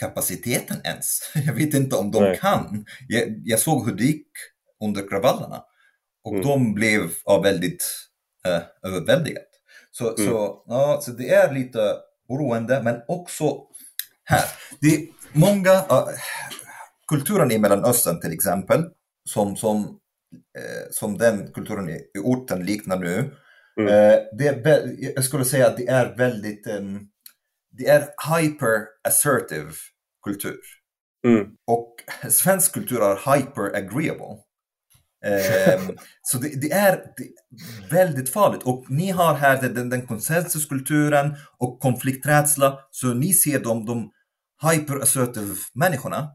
kapaciteten ens. Jag vet inte om de Nej. kan. Jag, jag, såg hur det gick under kravallerna. Och mm. de blev ja, väldigt uh, överväldigat. Så, mm. så, ja, så det är lite oroande, men också här. Det är många, uh, kulturen i Mellanöstern till exempel, som, som, uh, som den kulturen i, i orten liknar nu, mm. uh, det är, jag skulle säga att det är väldigt, um, det är hyper assertive kultur. Mm. Och svensk kultur är hyper agreeable. Um, så det, det är det, väldigt farligt. Och ni har här den, den konsensuskulturen och konflikträdsla. Så ni ser de, de hyper-assertive människorna.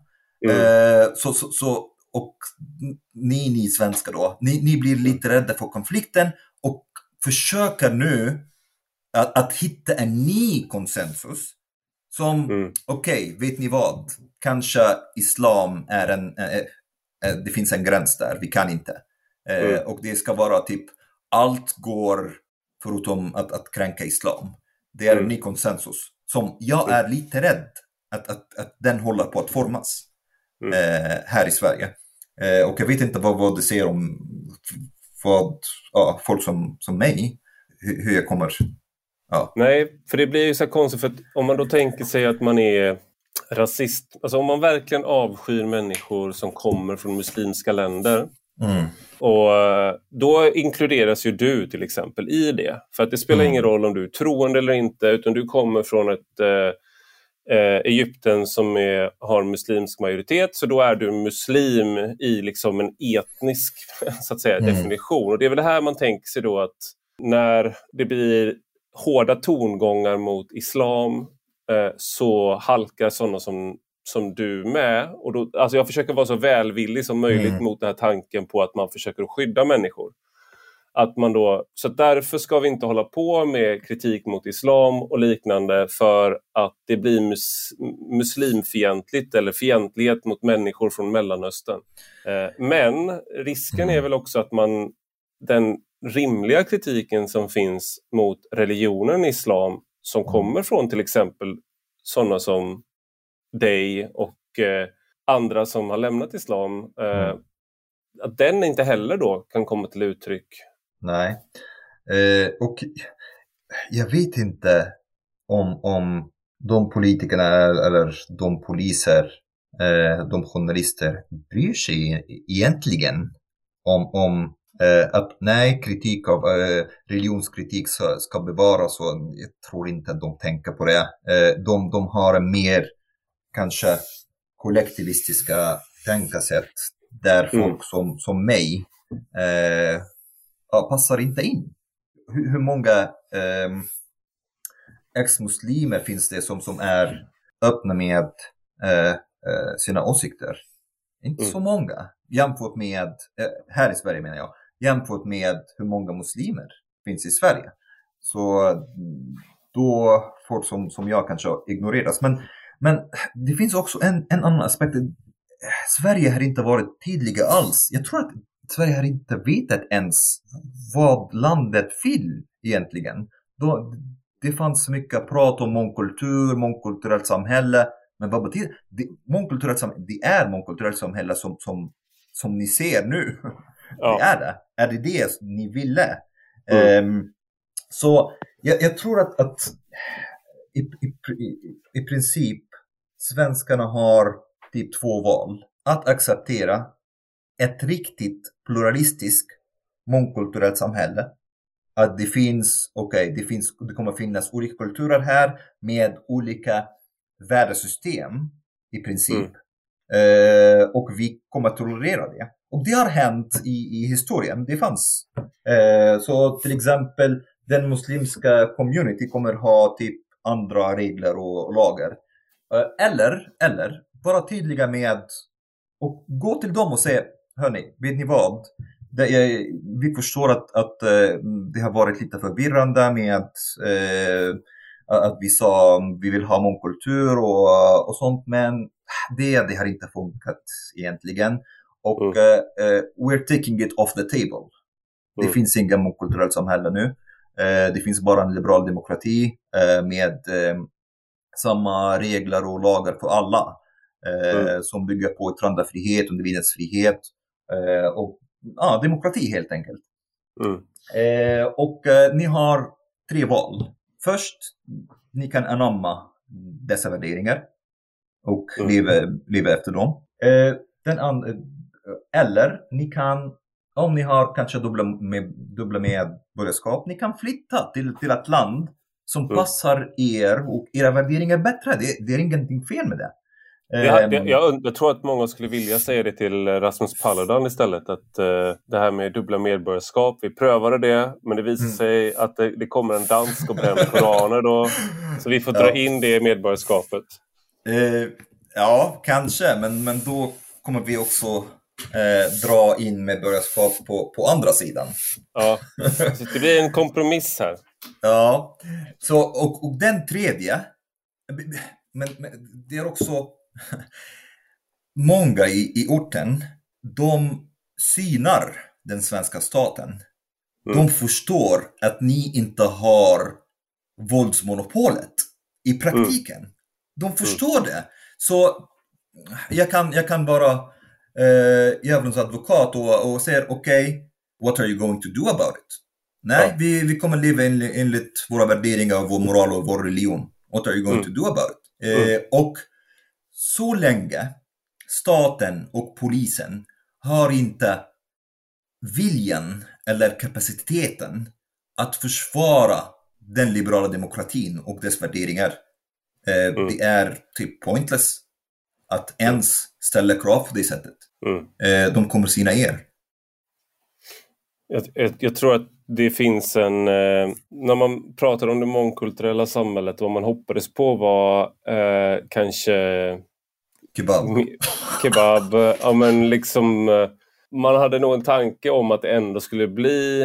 Mm. Uh, så, så, så, och ni, ni svenskar då, ni, ni blir lite rädda för konflikten och försöker nu att, att hitta en ny konsensus. Som, mm. okej, okay, vet ni vad? Kanske islam är en, äh, det finns en gräns där, vi kan inte. Eh, mm. Och det ska vara typ, allt går förutom att, att kränka islam. Det är mm. en ny konsensus som jag är lite rädd att, att, att den håller på att formas mm. eh, här i Sverige. Eh, och jag vet inte vad, vad du ser om vad, ja, folk som, som mig, hur, hur jag kommer... Ja. Nej, för det blir ju så konstigt för att om man då tänker sig att man är rasist, alltså om man verkligen avskyr människor som kommer från muslimska länder Mm. Och eh, Då inkluderas ju du till exempel i det. För att det spelar mm. ingen roll om du är troende eller inte utan du kommer från ett eh, eh, Egypten som är, har muslimsk majoritet så då är du muslim i liksom en etnisk så att säga, mm. definition. Och Det är väl det här man tänker sig då att när det blir hårda tongångar mot islam så halkar sådana som som du med. Och då, alltså jag försöker vara så välvillig som möjligt mm. mot den här tanken på att man försöker skydda människor. Att man då, så därför ska vi inte hålla på med kritik mot islam och liknande för att det blir mus, muslimfientligt eller fientlighet mot människor från Mellanöstern. Eh, men risken är mm. väl också att man, den rimliga kritiken som finns mot religionen islam som mm. kommer från till exempel sådana som dig och eh, andra som har lämnat islam, eh, mm. att den inte heller då kan komma till uttryck. Nej, eh, och jag vet inte om, om de politikerna eller de poliser, eh, de journalister bryr sig egentligen om, om att nej, kritik av eh, religionskritik ska, bevaras och jag tror inte att de tänker på det. Eh, de, de har en mer kanske kollektivistiska tänkasätt där mm. folk som, som mig eh, passar inte in. Hur, hur många eh, ex-muslimer finns det som, som är öppna med eh, eh sina åsikter? Inte mm. så många jämfört med, eh, här i Sverige menar jag, jämfört med hur många muslimer finns i Sverige. Så då folk som, som jag kanske ignoreras. Men men det finns också en, en annan aspekt. Sverige har inte varit tydliga alls. Jag tror att Sverige har inte vetat ens vad landet vill egentligen. Då, det fanns mycket prat om mångkultur, mångkulturellt samhälle. Men vad betyder det? Mångkulturellt samhälle, det är mångkulturellt samhälle som, som, som ni ser nu. Ja. Det är det. Är det det ni ville? Mm. Um, så jag, jag, tror att, att i, i, i princip svenskarna har typ två val. Att acceptera ett riktigt pluralistiskt mångkulturellt samhälle. Att det finns, okej, okay, det, finns, det kommer finnas olika kulturer här med olika värdesystem i princip. Mm. Eh, och vi kommer att tolerera det. Och det har hänt i, i historien. Det fanns. Eh, så till exempel den muslimska community kommer ha typ andra regler och, och lagar. Eh, eller, eller vara tydliga med och gå till dem och säga, hörni, vet ni vad? Det är, vi förstår att, att eh, det har varit lite förvirrande med uh, att vi sa vi vill ha mångkultur och, och sånt, men det, det har inte funkat egentligen. Och mm. uh, we're taking it off the table. Det mm. finns inga mångkulturellt samhälle nu. det finns bara en liberal demokrati med samma regler och lagar för alla. Mm. Som bygger på yttrandefrihet, individens frihet och ja, demokrati helt enkelt. Mm. Och ni har tre val. Först, ni kan anamma dessa värderingar och mm. leva, leva efter dem. Eh, den eller ni kan, om ni har kanske dubbla, med, dubbla medborgarskap, ni kan flytta till, till ett land som mm. passar er och era värderingar bättre. Det, det är ingenting fel med det. Jag, jag, ehm. jag, jag, tror att många skulle vilja säga det till Rasmus Paludan istället. Att uh, det här med dubbla medborgarskap, vi prövade det men det visade mm. sig att det, det, kommer en dansk och bränner koraner då. Så vi får dra ja. in det medborgarskapet. Uh, ja, kanske, men, men då kommer vi också uh, dra in medborgarskap på, på andra sidan. Ja, så det blir en kompromiss här. Ja, så, och, och den tredje, men, men det är också Många i, i orten, de synar den svenska staten. Mm. De förstår att ni inte har våldsmonopolet i praktiken. Mm. De förstår mm. det. Så jag kan, jag kan vara eh, djävulens advokat och, och säga okej, okay, what are you going to do about it? Nej, ja. vi, vi kommer leva enligt våra värderingar, vår moral och vår religion. What are you going mm. to do about it? Eh, mm. och så länge staten och polisen har inte viljan eller kapaciteten att försvara den liberala demokratin och dess värderingar. Eh, mm. Det är typ pointless att ens ställa krav på det sättet. Mm. De kommer sina er. Jag, jag, jag, tror att det finns en... Eh, när man pratar om det mångkulturella samhället, vad man hoppades på var eh, kanske Kebab. Kebab. Ja, men liksom, eh, man hade nog en tanke om att det ändå skulle bli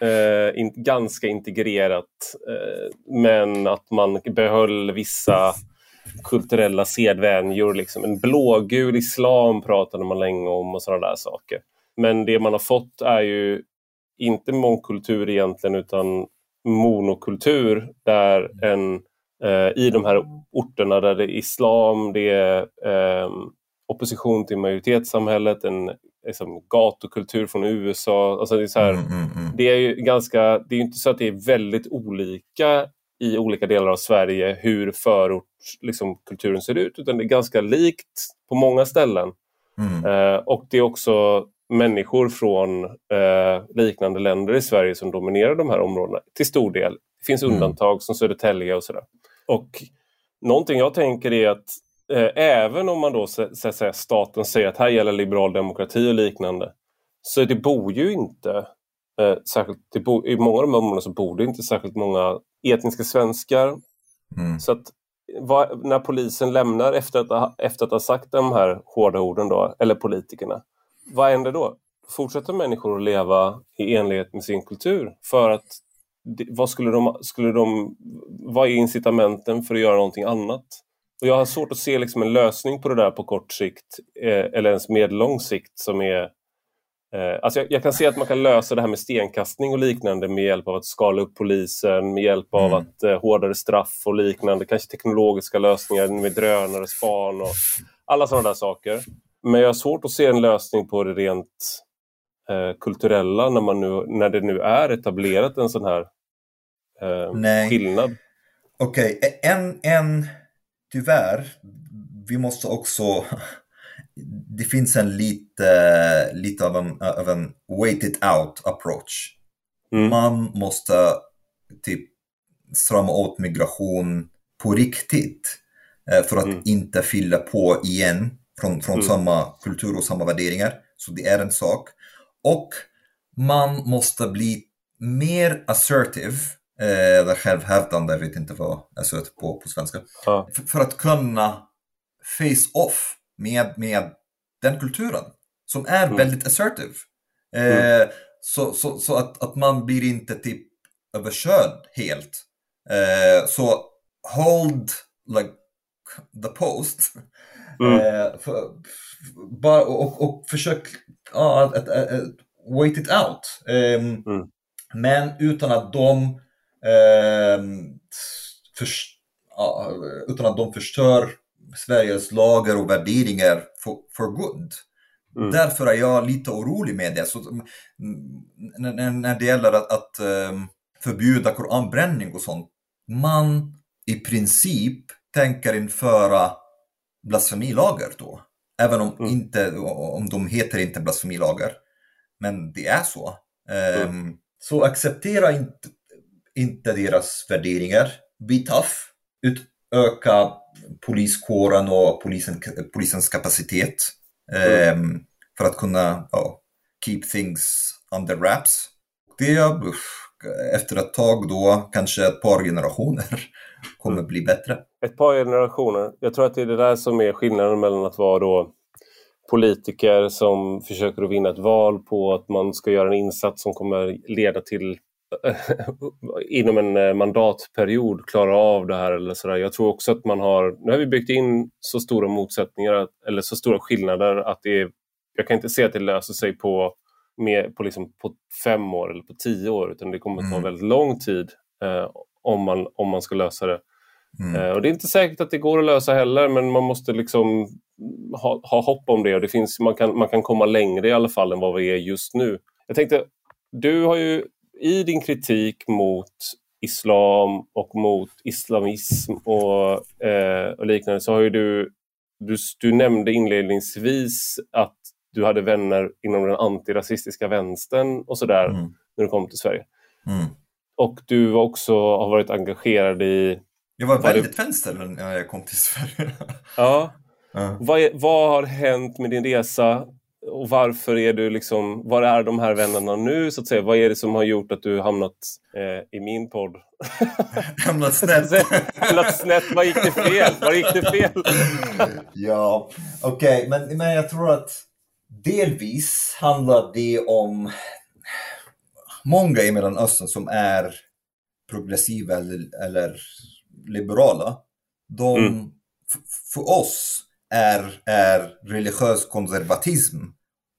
eh, in, ganska integrerat. Eh, men att man behöll vissa kulturella sedvänjor. Liksom. En blågul islam pratade man länge om och sådana där saker. Men det man har fått är ju inte mångkultur egentligen utan monokultur där en eh, i de här orterna där det är islam, det är eh, opposition till majoritetssamhället, en liksom, gatukultur från USA. Alltså det, är så här, mm, mm, mm. det är ju ganska, det är inte så att det är väldigt olika i olika delar av Sverige hur förortskulturen liksom, ser ut, utan det är ganska likt på många ställen. Mm. Eh, och det är också människor från eh, liknande länder i Sverige som dominerar de här områdena till stor del. Det finns mm. undantag som Södertälje och sådär. Och någonting jag tänker är att eh, även om man då så, staten säger att här gäller liberal demokrati och liknande så det bor ju inte eh, särskilt, bo, i många av de områdena så bor det inte särskilt många etniska svenskar. Mm. Så att vad, när polisen lämnar efter att, ha, efter att ha sagt de här hårda orden då, eller politikerna, vad händer då? Fortsätter människor att leva i enlighet med sin kultur för att vad skulle de, skulle de, vad är incitamenten för att göra någonting annat? Och jag har svårt att se liksom en lösning på det där på kort sikt eh, eller ens medellång sikt som är Alltså jag, jag, kan se att man kan lösa det här med stenkastning och liknande med hjälp av att skala upp polisen, med hjälp av mm. att eh, hårdare straff och liknande, kanske teknologiska lösningar med drönare, span och alla sådana där saker. Men jag har svårt att se en lösning på det rent eh, kulturella när, man nu, när det nu är etablerat en sån här eh, Nej. skillnad? Okej, okay. en, en, tyvärr, vi måste också, det finns en lite, lite av en, av en wait it out approach. Mm. Man måste typ strama åt migration på riktigt eh, för att mm. inte fylla på igen från, från mm. samma kultur och samma värderingar. Så det är en sak. Och man måste bli mer assertive, eh, eller självhävdande, jag vet inte vad assert på, på svenska, ja. för att kunna face off med, med den kulturen som är mm. väldigt assertive. Eh, mm. Så, så, så att, att man blir inte typ överkörd helt. Eh, så hold like the post. Mm. Eh, för, bara, och, och försök ja, att, att, att, wait it out. Um, mm. Men utan att de um, för, ja, utan att de förstör Sveriges lagar och värderingar för, för good. Mm. Därför är jag lite orolig med det. Så, mm, när, när det gäller att, att um, förbjuda koranbränning och sånt. Man i princip tänker införa blasfemilagar då. Även om, mm. inte, om de heter inte blasfemilagar. Men det är så. Mm. Um, så acceptera inte, inte deras värderingar. Be tough. Utöka poliskåren och polisen, polisens kapacitet. Mm. Um, för att kunna oh, keep things under wraps. Det efter ett tag då, kanske ett par generationer, kommer mm. bli bättre. Ett par generationer. Jag tror att det är det där som är skillnaden mellan att vara då politiker som försöker att vinna ett val på att man ska göra en insats som kommer leda till inom en eh, mandatperiod klara av det här eller sådär. Jag tror också att man har, nu har vi byggt in så stora motsättningar eller så stora skillnader att det är, jag kan inte se att det löser sig på, med, på, liksom, på fem år eller på tio år utan det kommer att ta mm. väldigt lång tid eh, om, man, om man ska lösa det. Mm. Eh, och Det är inte säkert att det går att lösa heller men man måste liksom ha, ha hopp om det och det finns, man, kan, man kan komma längre i alla fall än vad vi är just nu. Jag tänkte, du har ju i din kritik mot islam och mot islamism och, eh, och liknande så har ju du, du, du nämnde inledningsvis att du hade vänner inom den antirasistiska vänstern och sådär mm. när du kom till Sverige. Mm. Och du var också har varit engagerad i... Jag var väldigt det... vänster när jag kom till Sverige. ja. ja. Vad, är, vad har hänt med din resa och varför är du liksom, var är de här vännerna nu så att säga? Vad är det som har gjort att du hamnat eh, i min podd? hamnat snett? hamnat snett, vad gick det fel? Var gick det fel? ja, okej, okay. men, men jag tror att delvis handlar det om många i Mellanöstern som är progressiva eller, eller liberala. De, mm. för oss är, är religiös konservatism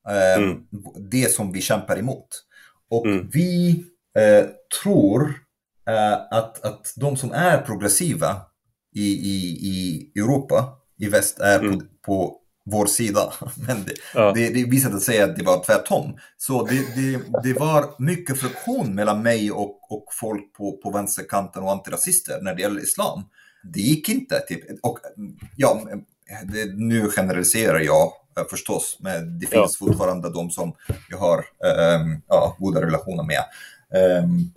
eh, mm. det som vi kämpar emot. Och mm. vi eh, tror eh, att, att de som är progressiva i, i, i Europa, i väst, är på, mm. på vår sida. Men det, ja. det, det visade sig att det var tvärtom. Så det, det, det var mycket friktion mellan mig och, och folk på, på vänsterkanten och antirasister när det gäller islam. Det gick inte. Typ. Och, ja, det, nu generaliserar jag eh, förstås, men det finns ja. fortfarande de som jag har ähm, ja, goda relationer med. Ähm,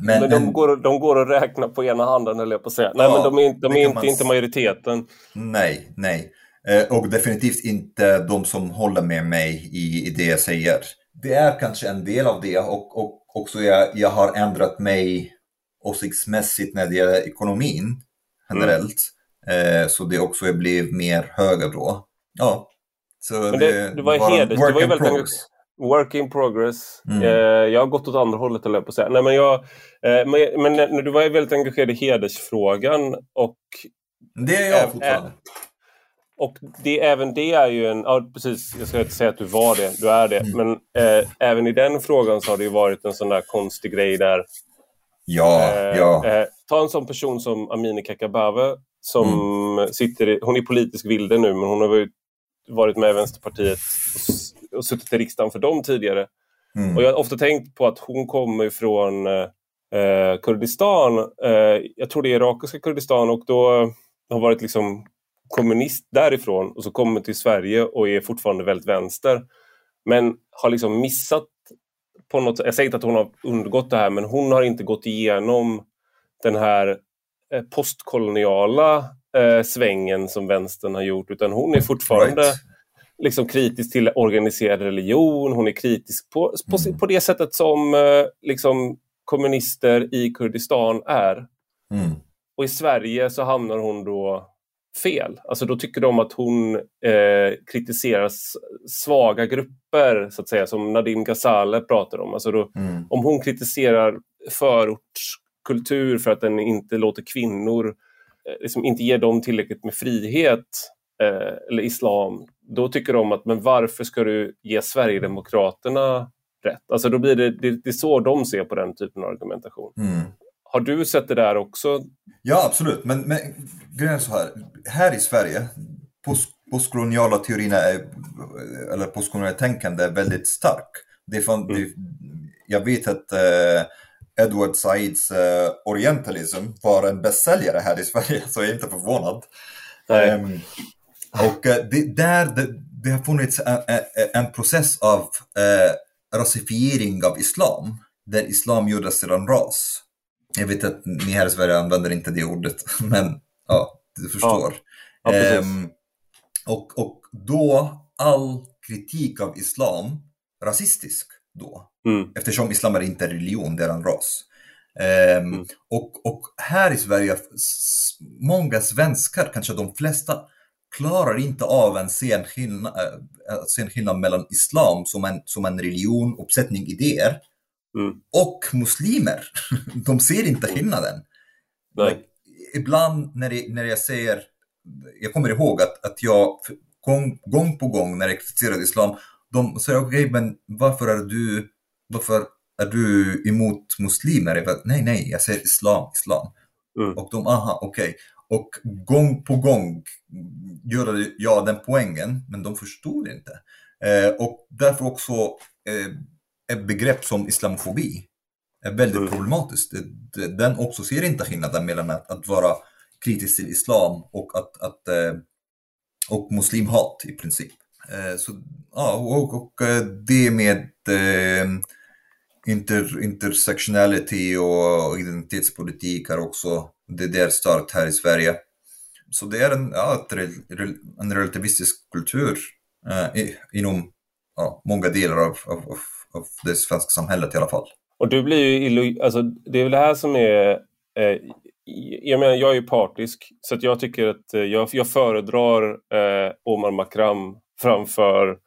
men, men, de, går, de går att räkna på ena handen, eller jag på att säga. Nej, ja, men de är, de är inte, man... inte majoriteten. Nej, nej. Eh, och definitivt inte de som håller med mig i, i det jag säger. Det är kanske en del av det och, och också jag, jag har ändrat mig åsiktsmässigt när det gäller ekonomin generellt. Eh, så det också blev mer höger då. Ja. Så Men det, det, det var, var heders, det var ju väldigt progress. Work in progress. Mm. Eh, jag har gått åt andra hållet, eller på att säga. Nej, men, jag, eh, men, men du var ju väldigt engagerad i hedersfrågan. Och, det är jag fortfarande. Och det, även det är ju en... Ja, precis, jag ska inte säga att du var det, du är det. Mm. Men eh, även i den frågan så har det ju varit en sån där konstig grej där... Ja, eh, ja. Eh, ta en sån person som Amineh Kakabaveh som mm. sitter i, Hon är politisk vilde nu, men hon har varit med i Vänsterpartiet och, och suttit i riksdagen för dem tidigare. Mm. Och jag har ofta tänkt på att hon kommer från eh, Kurdistan. Eh, jag tror det är irakiska Kurdistan och då har varit liksom kommunist därifrån och så kommer till Sverige och är fortfarande väldigt vänster. Men har liksom missat på något Jag säger inte att hon har undgått det här men hon har inte gått igenom den här postkoloniala eh, svängen som vänstern har gjort, utan hon är fortfarande right. liksom kritisk till organiserad religion. Hon är kritisk på, på, mm. på det sättet som eh, liksom, kommunister i Kurdistan är. Mm. Och i Sverige så hamnar hon då fel. Alltså då tycker de att hon eh, kritiserar svaga grupper, så att säga, som Nadim Ghazale pratar om. Alltså då, mm. Om hon kritiserar förortskultur för att den inte låter kvinnor, eh, liksom inte ger dem tillräckligt med frihet, eh, eller islam, då tycker de att men varför ska du ge Sverigedemokraterna rätt? Alltså då blir det, det, det är så de ser på den typen av argumentation. Mm. Har du sett det där också? Ja, absolut. Men, men grejen är så här. Här i Sverige, post, postkoloniala teorierna är, eller postkoloniala tänkande är väldigt stark. Det är fan, mm. det, jag vet att eh, Edward Saids eh, Orientalism var en bästsäljare här i Sverige, så jag är inte förvånad. Um, och eh, det, där det, det, har funnits en, en process av eh, rasifiering av islam, där islam gjordes till en ras. Jag vet att ni här i Sverige använder inte det ordet, men ja, du förstår. Ja. Ja, um, och, och då all kritik av islam rasistisk då. Mm. Eftersom islam är inte religion, det är en ras. Um, mm. och, och här i Sverige, många svenskar, kanske de flesta, klarar inte av en sen skillnad, äh, skillnad mellan islam som en, som en religion, uppsättning idéer, Mm. Och muslimer, de ser inte mm. skillnaden. Nej. Ibland när, det, när jag säger, jag kommer ihåg att, att jag gång, gång på gång när jag kritiserade islam, de säger okej, okay, men varför är du, varför är du emot muslimer? Jag bara, nej, nej, jag säger islam, islam. Mm. Och de, aha, okej. Okay. Och gång på gång gjorde jag den poängen, men de förstod inte. Eh, och därför också eh, ett begrepp som islamofobi är väldigt mm. problematiskt. Den också ser inte skillnaden mellan att, att vara kritisk till islam och, att, att, eh, och muslimhat i princip. Eh, så, ja, och, och eh, det med eh, inter, intersectionality och identitetspolitik är också det där starkt här i Sverige. Så det är en, ja, en relativistisk kultur eh, inom ja, många delar av, av, av av det svenska samhället i alla fall. Och du blir ju alltså, det är väl det här som är eh, jag menar, jag är ju partisk så att jag tycker att eh, jag, jag föredrar eh, Omar Makram framför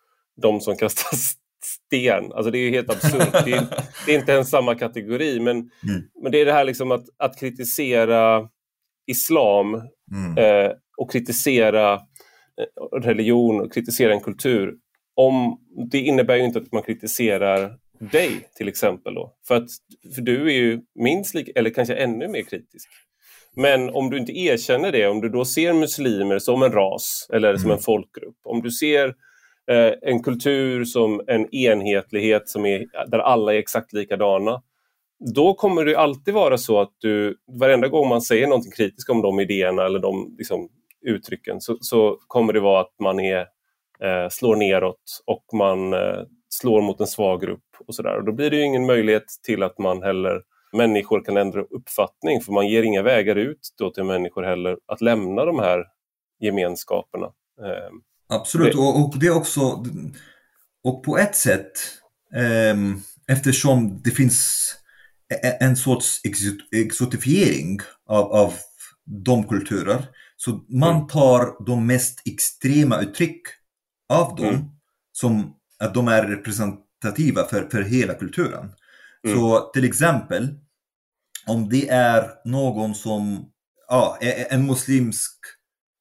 de som kastar sten. Alltså det är helt absurt. det, är, det, är, inte ens samma kategori men, mm. men det är det här liksom att, att kritisera islam mm. eh, och kritisera eh, religion och kritisera en kultur om, det innebär ju inte att man kritiserar dig till exempel. Då. För, att, för du är ju minst lika, eller kanske ännu mer kritisk. Men om du inte erkänner det, om du då ser muslimer som en ras eller mm. som en folkgrupp, om du ser eh, en kultur som en enhetlighet som är, där alla är exakt likadana, då kommer det alltid vara så att du, varenda gång man säger någonting kritiskt om de idéerna eller de liksom, uttrycken så, så kommer det vara att man är eh, slår neråt och man eh, slår mot en svag grupp och sådär. Då blir det ingen möjlighet till att man heller människor kan ändra uppfattning för man ger inga vägar ut då till människor heller att lämna de här gemenskaperna. Eh, Absolut, det... Och, och, det är också, och på ett sätt, eh, eftersom det finns e-, en sorts exotifiering av, av de kulturer, så man mm. tar de mest extrema uttryck av dem mm. som att de är representativa för, för hela kulturen. Mm. Så till exempel om det är någon som, ja, en muslimsk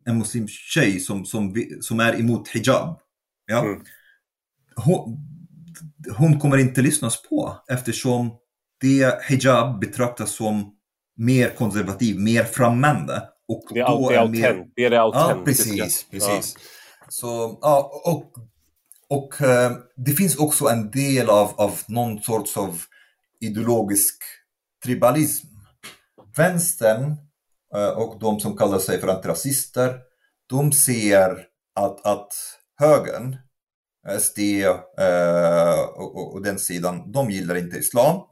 en muslimsk tjej som, som, som är emot hijab. Ja? Mm. Hon, hon kommer inte lyssnas på eftersom det hijab betraktas som mer konservativ, mer främmande. Och det är, då är, mer... det, är det autentiska. Ja, precis. precis. Ja. Så, ja, och, och eh, det finns också en del av, av någon sorts av ideologisk tribalism. Vänstern eh, och de som kallar sig för antirasister, de ser att, att högern, SD eh, och, och, den sidan, de gillar inte islam.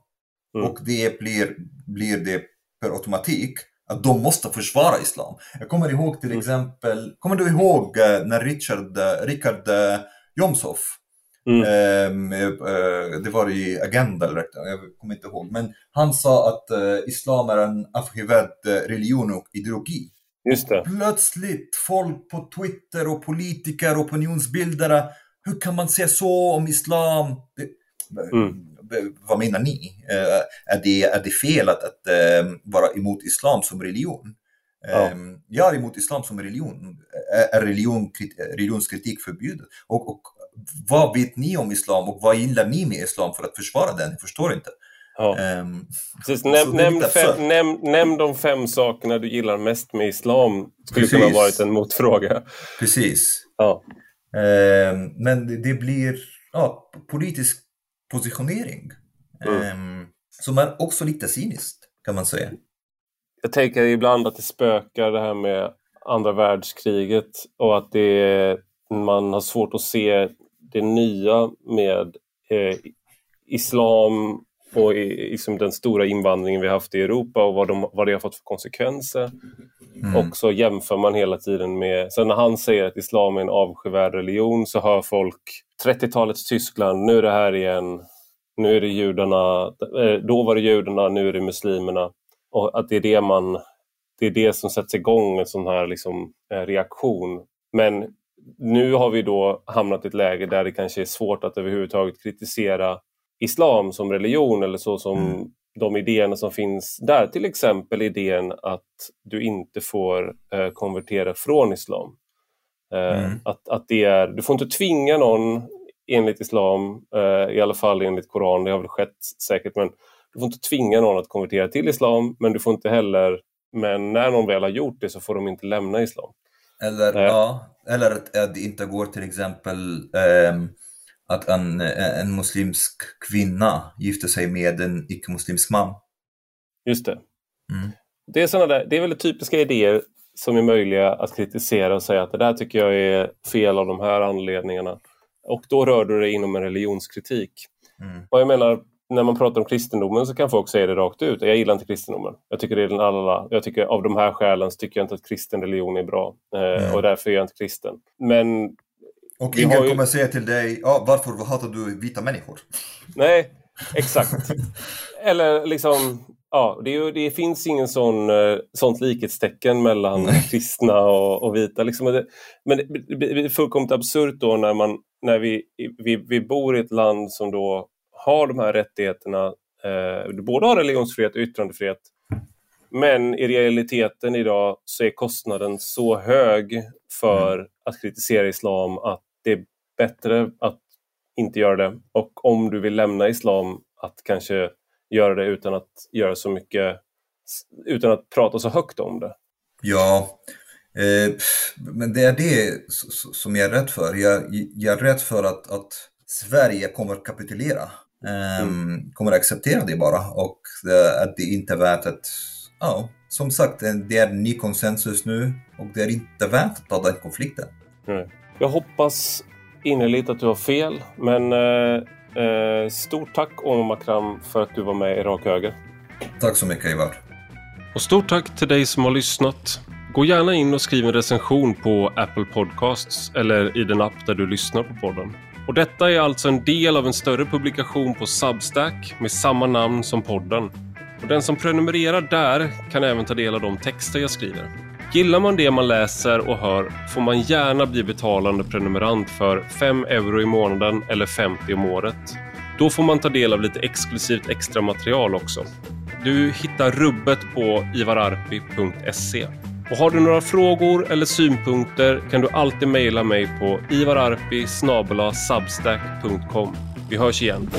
Mm. Och det blir, blir det per automatik att de måste försvara islam. Jag kommer ihåg till exempel, kommer du ihåg eh, när Richard, eh, Richard eh, Jomshof, mm. eh, det var i Agenda, eller jag kommer inte ihåg, men han sa att eh, islam är en avskyvärd religion och ideologi. Just det. Plötsligt folk på Twitter och politiker, opinionsbildare, hur kan man säga så om islam? Det, mm vad menar ni? Eh, är, det, är det fel att, att eh, vara emot islam som religion? Ja. Ehm, jag är emot islam som religion. Är religion, religionskritik förbjudet? Och, och vad vet ni om islam och vad gillar ni med islam för att försvara den? Jag förstår inte. Ja. Um, Precis, näm, nämn, fem, näm, nämn de fem sakerna du gillar mest med islam. skulle Precis. kunna varit en motfråga. Precis. Ja. Um, men det, blir ja, politisk positionering. Mm. Um, som är också lite cyniskt kan man säga. Jag tänker ibland att det spökar det här med andra världskriget och att det man har svårt att se det nya med eh, islam och i, liksom den stora invandringen vi haft i Europa och vad, de, vad det har fått för konsekvenser. Mm. Och så jämför man hela tiden med... Så när han säger att islam är en avskyvärd religion så hör folk 30-talets Tyskland, nu är det här igen. Nu är det judarna, eh, då var det judarna, nu är det muslimerna. Och att det är det man... Det är det som sätts igång, en sån här liksom, eh, reaktion. Men nu har vi då hamnat i ett läge där det kanske är svårt att överhuvudtaget kritisera islam som religion eller så som mm. de idéerna som finns där. Till exempel idén att du inte får eh, konvertera från islam. Eh, mm. att, att det är, du får inte tvinga någon enligt islam, eh, i alla fall enligt Koran, det har väl skett säkert, men du får inte tvinga någon att konvertera till islam, men du får inte heller, men när någon väl har gjort det så får de inte lämna islam. Eller, eh. ja, eller att det inte går till exempel um att en, en muslimsk kvinna gifter sig med en icke-muslimsk man. Just det. Mm. Det, är såna där, det är väldigt typiska idéer som är möjliga att kritisera och säga att det där tycker jag är fel av de här anledningarna. Och då rör du dig inom en religionskritik. Mm. Och jag menar, när man pratar om kristendomen så kan folk säga det rakt ut. Jag gillar inte kristendomen. Jag tycker det är den alla. Jag tycker av de här skälen så tycker jag inte att kristen religion är bra. Mm. Och därför är jag inte kristen. Men och ingen ju... kommer säga till dig, ja, varför hatar du vita människor? Nej, exakt. Eller liksom, ja, det, det finns ingen sån, eh, sånt likhetstecken mellan kristna och, och vita. Liksom. Men det, det är fullkomligt absurt då när, man, när vi, vi, vi bor i ett land som då har de här rättigheterna. Eh, du både har religionsfrihet och yttrandefrihet. Men i realiteten idag så är kostnaden så hög för mm. att kritisera islam att det är bättre att inte göra det. Och om du vill lämna islam, att kanske göra det utan att göra så mycket, utan att prata så högt om det. Ja, eh, men det är det som jag är rädd för. Jag, jag är rädd för att, att Sverige kommer kapitulera. Eh, mm. Kommer att acceptera det bara och eh, att det inte är värt att ja, som sagt, det är en ny konsensus nu och det är inte värt att ta den konflikten. Mm. Jag hoppas innerligt att du har fel, men eh, eh, stort tack Omar Makram för att du var med i Rak Höger. Tack så mycket Ivar. Och stort tack till dig som har lyssnat. Gå gärna in och skriv en recension på Apple Podcasts eller i den app där du lyssnar på podden. Och detta är alltså en del av en större publikation på Substack med samma namn som podden. Och den som prenumererar där kan även ta del av de texter jag skriver. Gillar man det man läser och hör får man gärna bli betalande prenumerant för 5 euro i månaden eller 50 om året. Då får man ta del av lite exklusivt extra material också. Du hittar rubbet på ivararpi.se. Och har du några frågor eller synpunkter kan du alltid mejla mig på ivararpi Vi hörs igen.